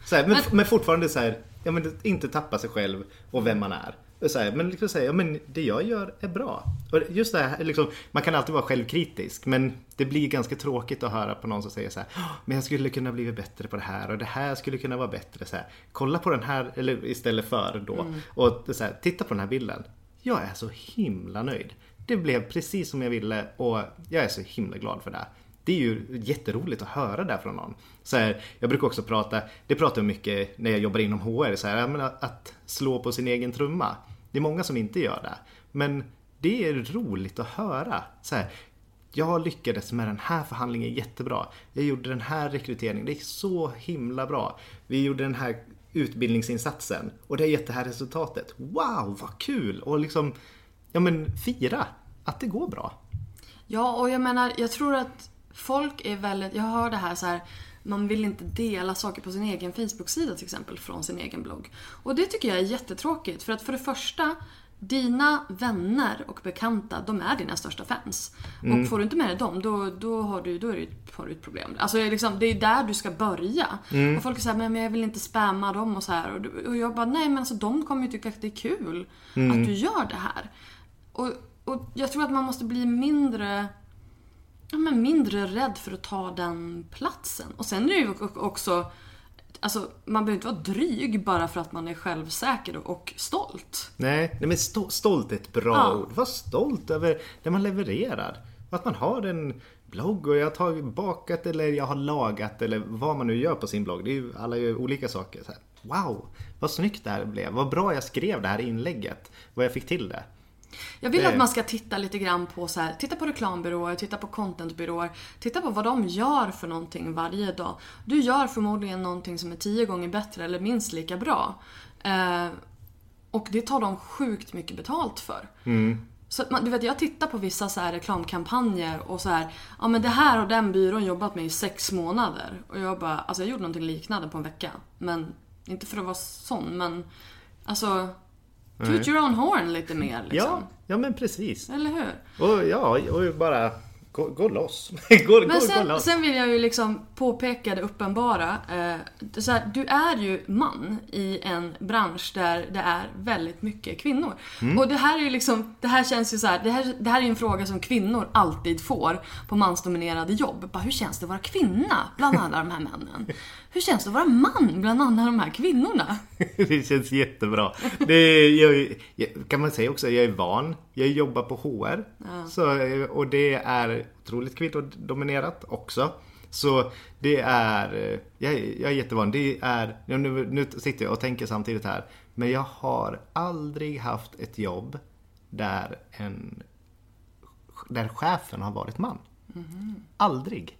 så här, men, Men- men fortfarande så här, ja, men inte tappa sig själv och vem man är. Så här, men liksom säga, ja, men det jag gör är bra. Och just det här, liksom, man kan alltid vara självkritisk men det blir ganska tråkigt att höra på någon som säger så här, "Åh, men jag skulle kunna bli bättre på det här och det här skulle kunna vara bättre. Så här, kolla på den här, eller istället för då. Och så här, titta på den här bilden. Jag är så himla nöjd. Det blev precis som jag ville och jag är så himla glad för det. Det är ju jätteroligt att höra det från någon. Så här, jag brukar också prata, det pratar jag mycket när jag jobbar inom HR, så här, att slå på sin egen trumma. Det är många som inte gör det. Men det är roligt att höra. Så här, jag lyckades med den här förhandlingen jättebra. Jag gjorde den här rekryteringen, det gick så himla bra. Vi gjorde den här utbildningsinsatsen och det har gett det här resultatet. Wow, vad kul! Och liksom, ja men fira att det går bra. Ja, och jag menar, jag tror att folk är väldigt... Jag hör det här så här. Man vill inte dela saker på sin egen Facebook-sida till exempel från sin egen blogg. Och det tycker jag är jättetråkigt. För att för det första, dina vänner och bekanta, de är dina största fans. Och får du inte med dig dem, då, då, har, du, då är det, har du ett problem. Alltså det är liksom, det är där du ska börja. Och folk såhär, men jag vill inte spamma dem och så här. Och, jag bara, nej men alltså de kommer ju tycka att det är kul att du gör det här. Och, och jag tror att man måste bli mindre ja, men mindre rädd för att ta den platsen. Och sen är det ju också Alltså, man behöver inte vara dryg bara för att man är självsäker och- stolt. Nej, nej men sto- stolt är ett bra Ja. ord. Var stolt över det man levererar. Att man har en blogg och jag har bakat eller jag har lagat eller vad man nu gör på sin blogg. Det är ju, alla gör olika saker. Wow, vad snyggt det här blev. Vad bra jag skrev det här inlägget. Vad jag fick till det. Jag vill Det- att man ska titta lite grann på så här, titta på reklambyråer, titta på contentbyråer, titta på vad de gör för någonting varje dag. Du gör förmodligen någonting som är tio gånger bättre eller minst lika bra. Eh, och det tar de sjukt mycket betalt för. Så att man, du vet, jag tittar på vissa så här reklamkampanjer och så här, ja men det här har den byrån jobbat med i sex månader. Och jag bara, alltså jag gjorde någonting liknande på en vecka. Men, inte för att vara sån, men alltså, toot your own horn lite mer liksom. Ja, ja men precis. Eller hur? Och ja, och bara gå, gå loss. gå, gå, Men gå sen, loss. sen vill jag ju liksom påpeka det uppenbara. Eh, så här, du är ju man i en bransch där det är väldigt mycket kvinnor. Mm. Och det här är ju liksom, det här känns ju så här, det här, det här är en fråga som kvinnor alltid får på mansdominerade jobb. Bara, hur känns det att vara kvinna bland alla de här männen? Hur känns det att vara man bland alla de här kvinnorna? det känns jättebra. Det är, jag, jag, kan man säga också, jag är van. Jag jobbar på HR. Så, och det är otroligt kvinnodominerat också. Så det är, jag, är- jag är jättevan. Det är, nu, nu sitter jag och tänker samtidigt här. Men jag har aldrig haft ett jobb där en där chefen har varit man. Aldrig.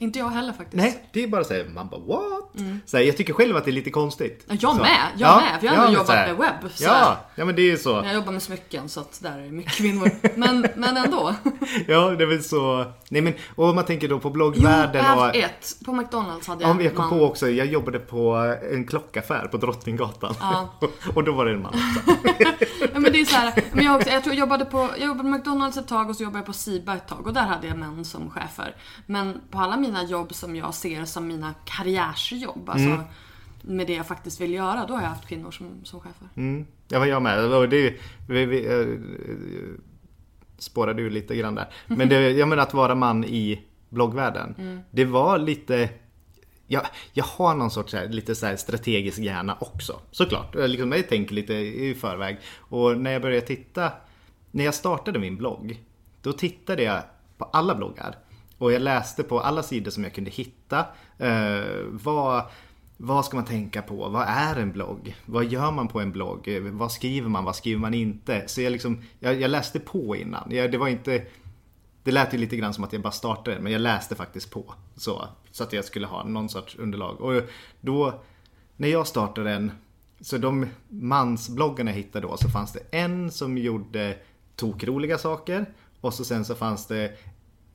Inte jag heller faktiskt. Nej, det är bara såhär, man bara what? Så här, jag tycker själv att det är lite konstigt. Ja, jag så. med, jag med, för jag har men jobbat med webb, så Ja, ja, men det är ju så. Jag jobbar med smycken så att där är mycket kvinnor. Men, men ändå. Ja, det är väl så. Nej men, och om man tänker då på Jo, bloggvärlden har och... ett. På McDonalds hade jag Ja, jag kom man. på också, jag jobbade på en klockaffär på Drottninggatan. Ja. och då var det en man också. Ja, men det är så här, men jag, också, jag, tror jag, jobbade på, jag jobbade på McDonalds ett tag och så jobbade jag på Siba ett tag och där hade jag män som chefer. Men på alla mina jobb som jag ser som mina karriärsjobb, alltså Mm. med det jag faktiskt vill göra, då har jag haft kvinnor som, som chefer. Mm. Ja, jag med. Det, vi, vi, äh, spårade ju lite grann där. Men det, jag menar att vara man i bloggvärlden. Det var lite... Jag, jag har någon sorts här, lite så här strategisk hjärna också. Såklart. Jag Liksom, jag tänker lite i förväg. Och när jag började titta... När jag startade min blogg. Då tittade jag på alla bloggar. Och jag läste på alla sidor som jag kunde hitta. Eh, vad, vad ska man tänka på? Vad är en blogg? Vad gör man på en blogg? Vad skriver man? Vad skriver man inte? Så jag, liksom, jag, jag läste på innan. Jag, det var inte... Det lät ju lite grann som att jag bara startade men jag läste faktiskt på. Så, så att jag skulle ha någon sorts underlag. Och då, när jag startade den, så de mansbloggarna jag hittade då, så fanns det en som gjorde tokroliga saker. Och så sen så fanns det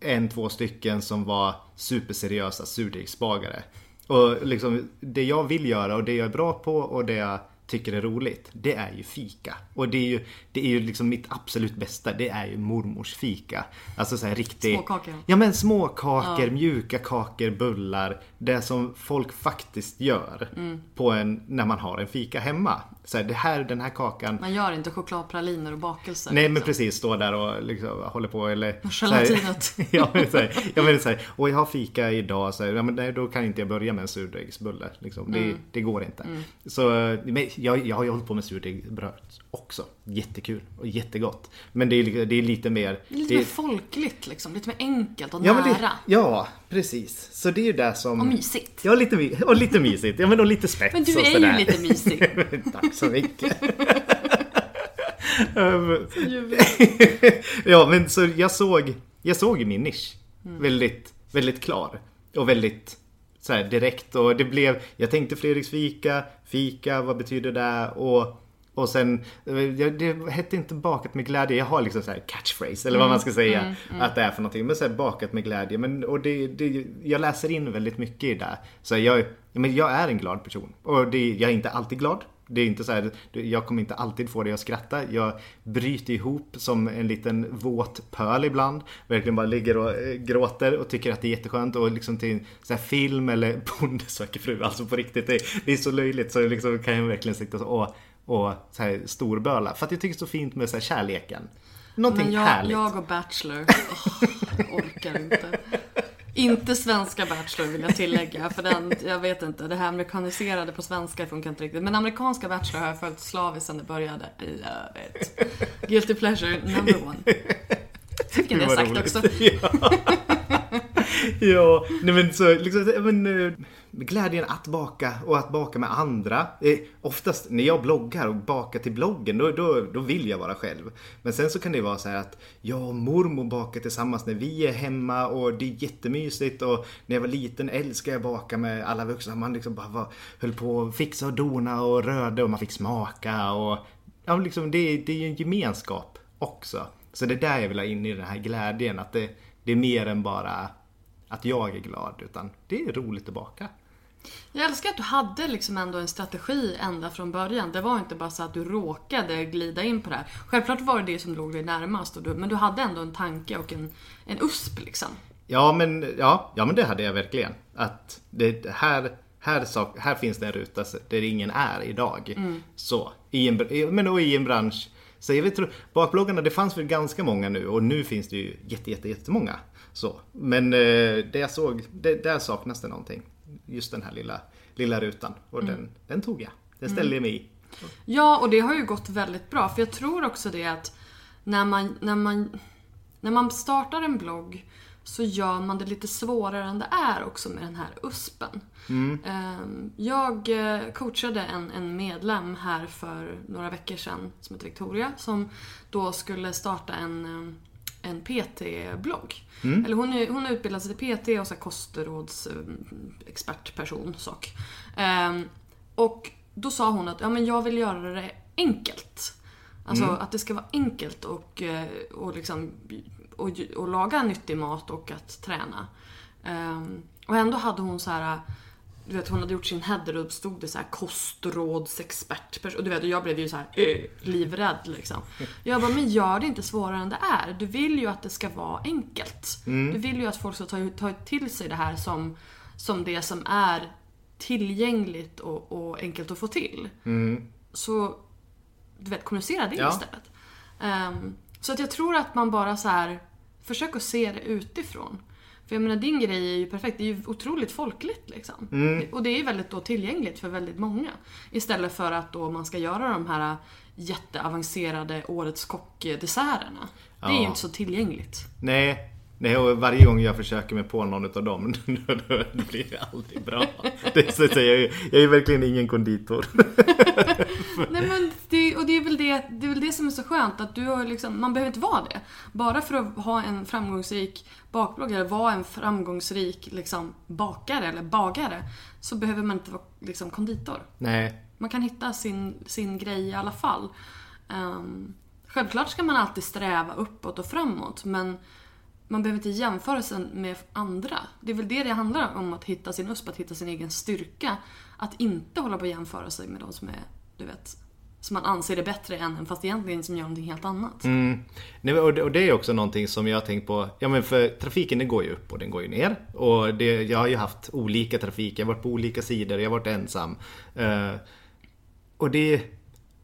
en, två stycken som var superseriösa surdegsbagare. Och liksom det jag vill göra och det jag är bra på och det jag tycker är roligt, det är ju fika. Och det är ju, det är ju liksom mitt absolut bästa, det är ju mormors fika. Alltså så här riktig... Småkakor. Ja men småkakor, mjuka kakor, bullar. Det som folk faktiskt gör Mm. på en, när man har en fika hemma. Så här, det här, den här kakan. Man gör inte chokladpraliner och bakelser. Nej men liksom. precis, stå där och liksom håller på eller... Så här- gelatinet. ja men såhär, ja, men så här, och jag har fika idag, så här, ja, men nej, då kan inte jag börja med en surdegsbulle. Liksom. Det, Mm. det går inte. Så men jag, jag har ju hållit på med surdegsbröd också. Jättekul och jättegott. Men det är, det är lite mer... Lite det, mer folkligt liksom. Lite mer enkelt och ja, men nära. det, ja, precis. Så det är ju det som... Och mysigt. Ja, lite, och lite mysigt. Ja, men och lite spets Men du är ju lite mysig. Så mycket. Ehm, ja, men så jag såg, jag såg min nisch. Väldigt, väldigt klar. Och väldigt så här, direkt. Och det blev, jag tänkte Fredriks fika, vad betyder det? Och, och sen, eh, det hette inte bakat med glädje. Jag har liksom så här catchphrase, eller vad man ska säga. Att det är för någonting. Men så här, bakat med glädje. Men, och det, det, jag läser in väldigt mycket i det. Så jag, men jag är en glad person. Och det, jag är inte alltid glad. Det är inte så här, jag kommer inte alltid få dig att skratta. Jag bryter ihop som en liten våt pöl ibland. Verkligen bara ligger och eh, gråter och tycker att det är jätteskönt. Och liksom till så film eller Bonde söker fru. Alltså på riktigt, det, det är så löjligt så liksom kan jag verkligen sitta så och, och så här storböla. För att jag tycker det är så fint med så här kärleken. Någonting Men jag, härligt. jag och Bachelor, åh, jag orkar inte. Inte svenska Bachelor vill jag tillägga, för den, jag vet inte, det här amerikaniserade på svenska funkar inte riktigt. Men amerikanska Bachelor har jag följt slaviskt sedan det började. I love it. Guilty pleasure number one. Jag det Vad sagt roligt. också. ja, Ja, nej men så liksom, men, eh, glädjen att baka och att baka med andra. Eh, oftast när jag bloggar och bakar till bloggen, då, då, då vill jag vara själv. Men sen så kan det vara så här att jag och mormor bakar tillsammans när vi är hemma och det är jättemysigt och när jag var liten älskade jag baka med alla vuxna. Man liksom bara var, höll på att fixa och dona och rörde och man fick smaka och ja, liksom, det, det är ju en gemenskap också. Så det är där jag vill ha in i den här glädjen, att det, det är mer än bara att jag är glad, utan det är roligt att baka. Jag älskar att du hade liksom ändå en strategi ända från början. Det var inte bara så att du råkade glida in på det här. Självklart var det det som låg dig närmast, och du, men du hade ändå en tanke och en, en USP liksom. Ja men, ja, ja, men det hade jag verkligen. Att det här, här, sak, här finns det en ruta där ingen är idag. Så, i en, men och i en bransch. Så jag vet, bakbloggarna, det fanns väl ganska många nu och nu finns det ju jätte, jätte, jättemånga. Så. Men eh, det jag såg, det, där saknas det någonting. Just den här lilla, lilla rutan. Och den, den tog jag. Den ställde jag mig i. Ja, och det har ju gått väldigt bra. För jag tror också det att när man, när man, när man startar en blogg så gör man det lite svårare än det är också med den här USPen. Ehm, Jag eh, coachade en, en medlem här för några veckor sedan som heter Victoria som då skulle starta en, eh, en PT-blogg. Eller hon, är, hon har utbildat sig till PT och så här kostråds eh, sak. Ehm, och då sa hon att ja, men jag vill göra det enkelt. Alltså att det ska vara enkelt och, eh, och, liksom, och, och laga nyttig mat och att träna. Ehm, och ändå hade hon så här du vet hon hade gjort sin header och stod det så här kostrådsexpert. Och du vet jag blev ju så här livrädd liksom. Jag bara, men gör det inte svårare än det är. Du vill ju att det ska vara enkelt. Du vill ju att folk ska ta, ta till sig det här som, som det som är tillgängligt och, och enkelt att få till. Så du vet, kommunicera det Ja. istället. Ehm, så att jag tror att man bara så här försöker se det utifrån. För jag menar din grej är ju perfekt, det är ju otroligt folkligt liksom. Och det är ju väldigt då tillgängligt för väldigt många. Istället för att då man ska göra de här jätteavancerade Årets kock-desserterna. Det är ju inte så tillgängligt. Nej, nej och varje gång jag försöker mig på någon av dem, då, då, då blir det aldrig bra. Det så att säga, jag, är- jag är verkligen ingen konditor. Nej men det, och det är, väl det, det är väl det som är så skönt att du har liksom, man behöver inte vara det. Bara för att ha en framgångsrik bakblogg eller vara en framgångsrik liksom, bakare eller bagare så behöver man inte vara liksom, konditor. Nej, Man kan hitta sin, sin grej i alla fall. Um, självklart ska man alltid sträva uppåt och framåt men man behöver inte jämföra sig med andra. Det är väl det det handlar om, att hitta sin USP, att hitta sin egen styrka. Att inte hålla på att jämföra sig med de som är, du vet, som man anser är bättre än en fast egentligen som gör någonting helt annat. Mm. Nej, och, det, och det är också någonting som jag har tänkt på. Ja men för trafiken den går ju upp och den går ju ner. Och det, jag har ju haft olika trafik. Jag har varit på olika sidor, jag har varit ensam. Uh, och det,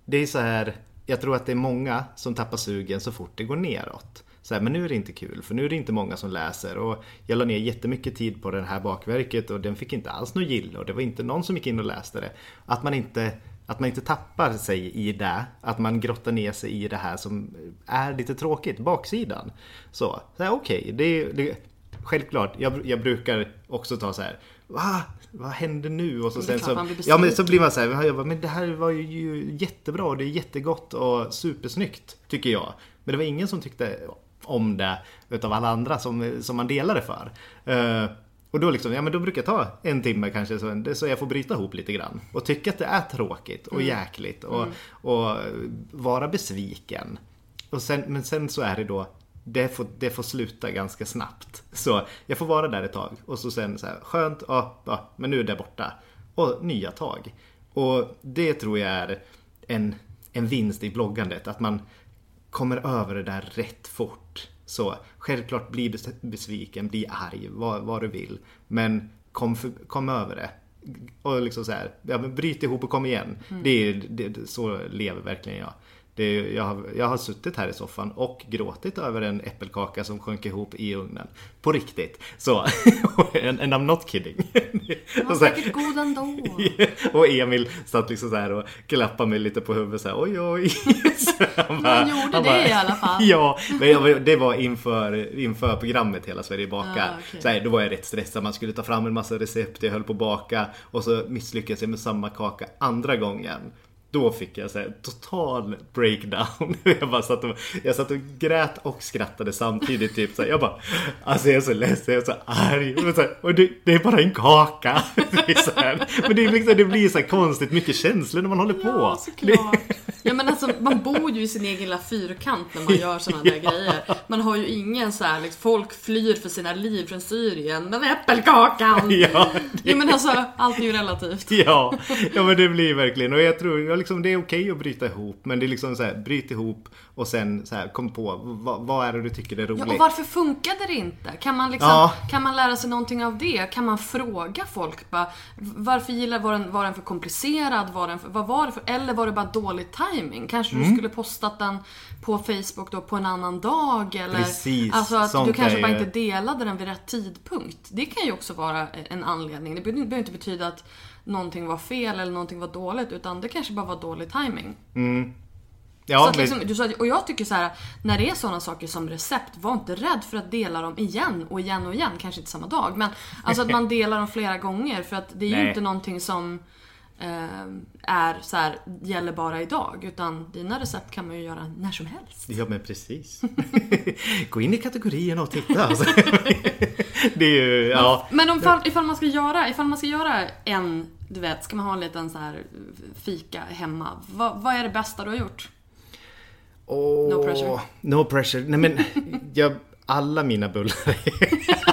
det är så här. Jag tror att det är många som tappar sugen så fort det går neråt. Så här, men nu är det inte kul för nu är det inte många som läser och jag la ner jättemycket tid på det här bakverket och den fick inte alls något gilla och det var inte någon som gick in och läste det. Att man inte att man inte tappar sig i det, att man grottar ner sig i det här som är lite tråkigt, baksidan. Så, så här, okej, okay, det, det, självklart, jag, jag brukar också ta så här, va? Vad händer nu? Och så sen så, ja men så blir man så här, men det här var ju jättebra och det är jättegott och supersnyggt, tycker jag. Men det var ingen som tyckte om det utav alla andra som, som man delade för. Uh, och då, liksom, ja, men då brukar jag ta en timme kanske så, så jag får bryta ihop lite grann. Och tycka att det är tråkigt och mm. jäkligt och, mm. och vara besviken. Och sen, men sen så är det då det får, det får sluta ganska snabbt. Så jag får vara där ett tag och så sen så här, skönt, ja, ja, men nu är det borta. Och nya tag. Och det tror jag är en, en vinst i bloggandet. Att man kommer över det där rätt fort. Så självklart bli besviken, bli arg, vad, vad du vill. Men kom, för, kom över det. Och liksom så här, ja, bryt ihop och kom igen. Mm. Det är, det, så lever verkligen jag. Det, jag, har, jag har suttit här i soffan och gråtit över en äppelkaka som sjönk ihop i ugnen. På riktigt. Så, and, and I'm not kidding. Den var säkert god ändå. och Emil satt liksom så här och klappade mig lite på huvudet så här, oj oj. Så han bara, han gjorde han det bara, i alla fall. ja, men det var inför, inför programmet Hela Sverige bakar. Ah, okay. så här, då var jag rätt stressad, man skulle ta fram en massa recept, jag höll på att baka och så misslyckades jag med samma kaka andra gången. Då fick jag så här, total breakdown. Jag, bara satt och, jag satt och grät och skrattade samtidigt. Typ, så här, jag bara, alltså jag är så ledsen, jag är så arg. Och, så här, och det, det, är bara en kaka. Det men det, är liksom, det blir så konstigt mycket känslor när man håller på. Ja, såklart. Ja men alltså man bor ju i sin egen lilla fyrkant när man gör sådana där ja. grejer. Man har ju ingen så här, liksom, folk flyr för sina liv från Syrien. Men äppelkakan! Ja, det... ja men alltså, allt är ju relativt. Ja, ja men det blir verkligen. Och jag tror, liksom, det är okej okay att bryta ihop. Men det är liksom så här, bryt ihop och sen så här, kom på vad, vad är det du tycker är roligt. Ja, och varför funkade det inte? Kan man liksom, ja. kan man lära sig någonting av det? Kan man fråga folk bara, varför gillar, var den, var den för komplicerad? Var den för, vad var det för, eller var det bara dålig timing? Kanske mm. du skulle postat den på Facebook då på en annan dag eller Precis, Alltså att du kanske bara inte delade den vid rätt tidpunkt. Det kan ju också vara en anledning. Det behöver inte betyda att någonting var fel eller någonting var dåligt utan det kanske bara var dålig timing. Mm. Ja, så att liksom, du sa, och jag tycker så här, när det är sådana saker som recept, var inte rädd för att dela dem igen och igen och igen. Kanske inte samma dag, men alltså att man delar dem flera gånger. För att det är ju inte någonting som är så här, gäller bara idag. Utan dina recept kan man ju göra när som helst. Ja men precis. Gå in i kategorierna och titta. Alltså. det är ju, ja. Men om, ifall, man ska göra, ifall man ska göra en, du vet, ska man ha en liten så här fika hemma. Vad, vad är det bästa du har gjort? Oh, no pressure. No pressure. Nej men, jag, alla mina bullar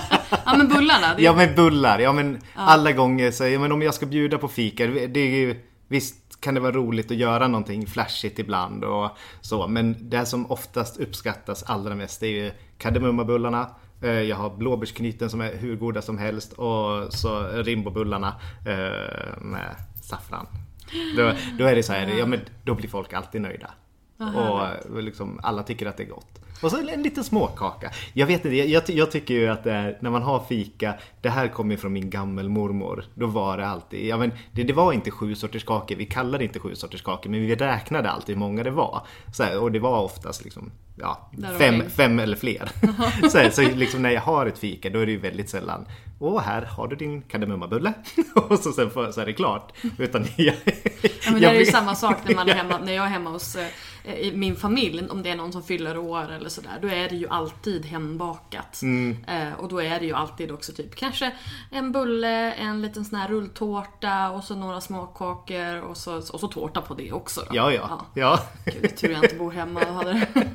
Ja men bullarna. Det... Ja men bullar. Ja men alla gånger så, ja, men om jag ska bjuda på fika. Det är ju, visst kan det vara roligt att göra någonting flashigt ibland och så. Men det som oftast uppskattas allra mest det är ju kardemummabullarna. Eh, jag har blåbärsknyten som är hur goda som helst och så rimbobullarna eh, med saffran. Då, då är det så här, ja men då blir folk alltid nöjda. Och liksom, alla tycker att det är gott. Och så en liten småkaka. Jag vet inte, jag, jag, tycker ju att är, när man har fika, det här kommer ju från min gammelmormor. Då var det alltid, ja men det, det var inte sju sorters kakor, vi kallade det inte sju sorters kakor, men vi räknade alltid hur många det var. Så här, och det var oftast liksom, ja, fem, fem eller fler. så, här, så liksom när jag har ett fika, då är det ju väldigt sällan, åh här har du din kardemummabulle. och så sen för, så är det klart. Utan jag, ja, men det är ju samma sak när, man är hemma, när jag är hemma hos eh, i min familj, om det är någon som fyller år eller sådär, då är det ju alltid hembakat. Mm. Eh, och då är det ju alltid också typ kanske en bulle, en liten sån här rulltårta och så några småkakor och så, och så tårta på det också. Då. Ja, ja. ja. ja. Gud, tur jag inte bor hemma och hade det.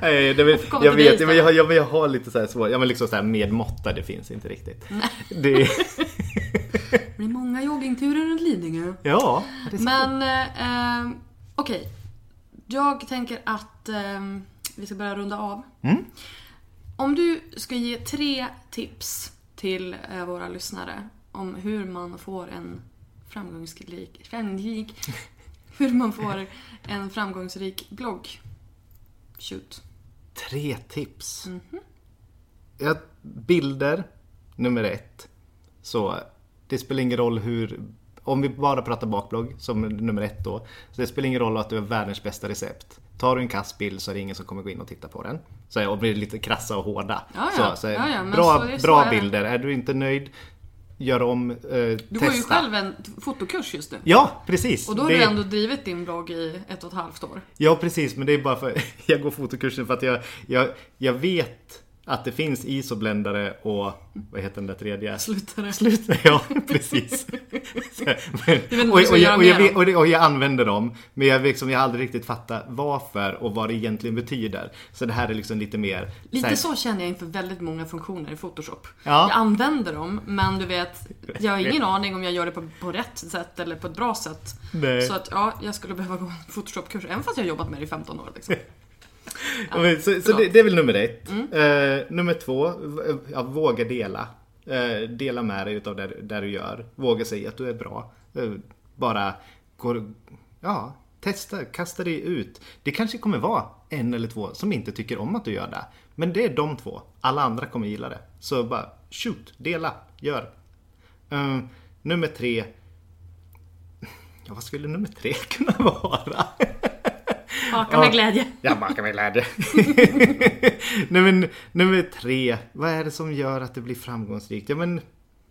Nej, det, men, jag vet, men jag, jag, jag har lite så här svårt, ja men liksom så här med måtta, det finns inte riktigt. Det, Det är många joggingturer runt Lidingö. ja, det är så. Men eh, okej. Jag tänker att eh, vi ska börja runda av. Mm. Om du ska ge tre tips till eh, våra lyssnare om hur man får en framgångsrik, framgångsrik hur man får en framgångsrik blogg. Shoot. Tre tips. Mhm. ja, bilder, nummer ett. Så det spelar ingen roll hur, om vi bara pratar bakblogg som nummer ett då. Så det spelar ingen roll att du har världens bästa recept. Tar du en kass bild så är det ingen som kommer gå in och titta på den. Så, och blir lite krassa och hårda. Ja, ja. Så, så, Ja, ja, bra så- bra bilder. Är du inte nöjd, gör om, eh, Du testa. går ju själv en fotokurs just nu. Ja, precis. Och då har Det- du ändå drivit din blogg i ett och ett halvt år. Ja precis, men det är bara för jag går fotokursen för att jag, jag, jag vet att det finns isobländare och vad heter den där tredje? Slutare. Slutare, ja precis. Så, men, och, jag, och, jag, med vet- dem. och, det- och jag använder dem, men jag, liksom, jag har aldrig riktigt fattat varför och vad det egentligen betyder. Så det här är liksom lite mer... Lite här- så känner jag inför väldigt många funktioner i Photoshop. Ja. Jag använder dem, men du vet, jag har ingen aning om jag gör det på, på rätt sätt eller på ett bra sätt. Nej. Så att ja, jag skulle behöva gå en Photoshop-kurs, även fast jag har jobbat med det i 15 år. Liksom. Ja, så så det, det är väl nummer ett. Eh, nummer två, ja, våga dela. Eh, dela med dig utav det där du gör. Våga säga att du är bra. Eh, bara gå, ja, testa, kasta dig ut. Det kanske kommer vara en eller två som inte tycker om att du gör det. Men det är de två. Alla andra kommer gilla det. Så bara shoot, dela, gör. Nummer tre. Ja, vad skulle nummer tre kunna vara? Baka med glädje. Jag bakar med glädje. Nej men nummer tre. Vad är det som gör att det blir framgångsrikt? Ja men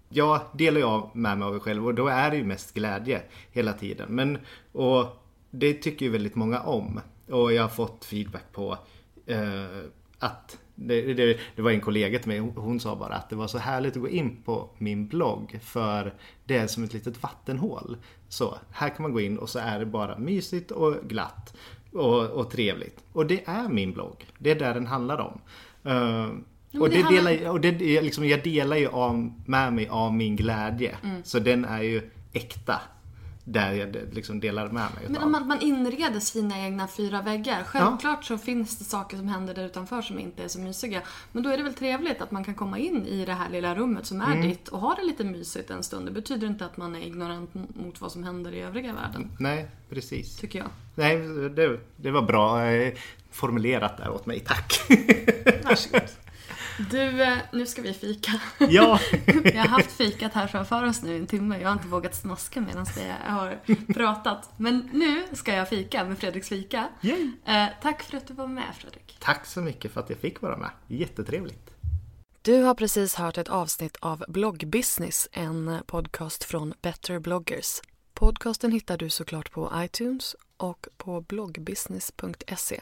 jag delar ju av med mig av mig själv och då är det ju mest glädje hela tiden. Men och det tycker ju väldigt många om. Och jag har fått feedback på eh, att det, det, det var en kollega till mig, hon sa bara att det var så härligt att gå in på min blogg för det är som ett litet vattenhål. Så här kan man gå in och så är det bara mysigt och glatt och, och trevligt. Och det är min blogg. Det är där den handlar om. Eh, och det det handlar- delar, och det, liksom, jag delar ju av, med mig av min glädje. Mm. Så den är ju äkta. Där jag liksom delar med mig Men om man, inreder sina egna fyra väggar. Självklart så finns det saker som händer där utanför som inte är så mysiga. Men då är det väl trevligt att man kan komma in i det här lilla rummet som är Mm. ditt och ha det lite mysigt en stund. Det betyder inte att man är ignorant mot vad som händer i övriga världen. Nej, precis. Tycker jag. Nej, det, det var bra eh, formulerat där åt mig. Tack! Varsågod. Du, eh, nu ska vi fika. ja! Vi har haft fikat här framför oss nu i en timme. Jag har inte vågat smaska medan jag har pratat. Men nu ska jag fika med Fredriks fika. Yay. Eh, tack för att du var med Fredrik. Tack så mycket för att jag fick vara med. Jättetrevligt. Du har precis hört ett avsnitt av Bloggbusiness, en podcast från Better bloggers. Podcasten hittar du såklart på iTunes och på bloggbusiness.se.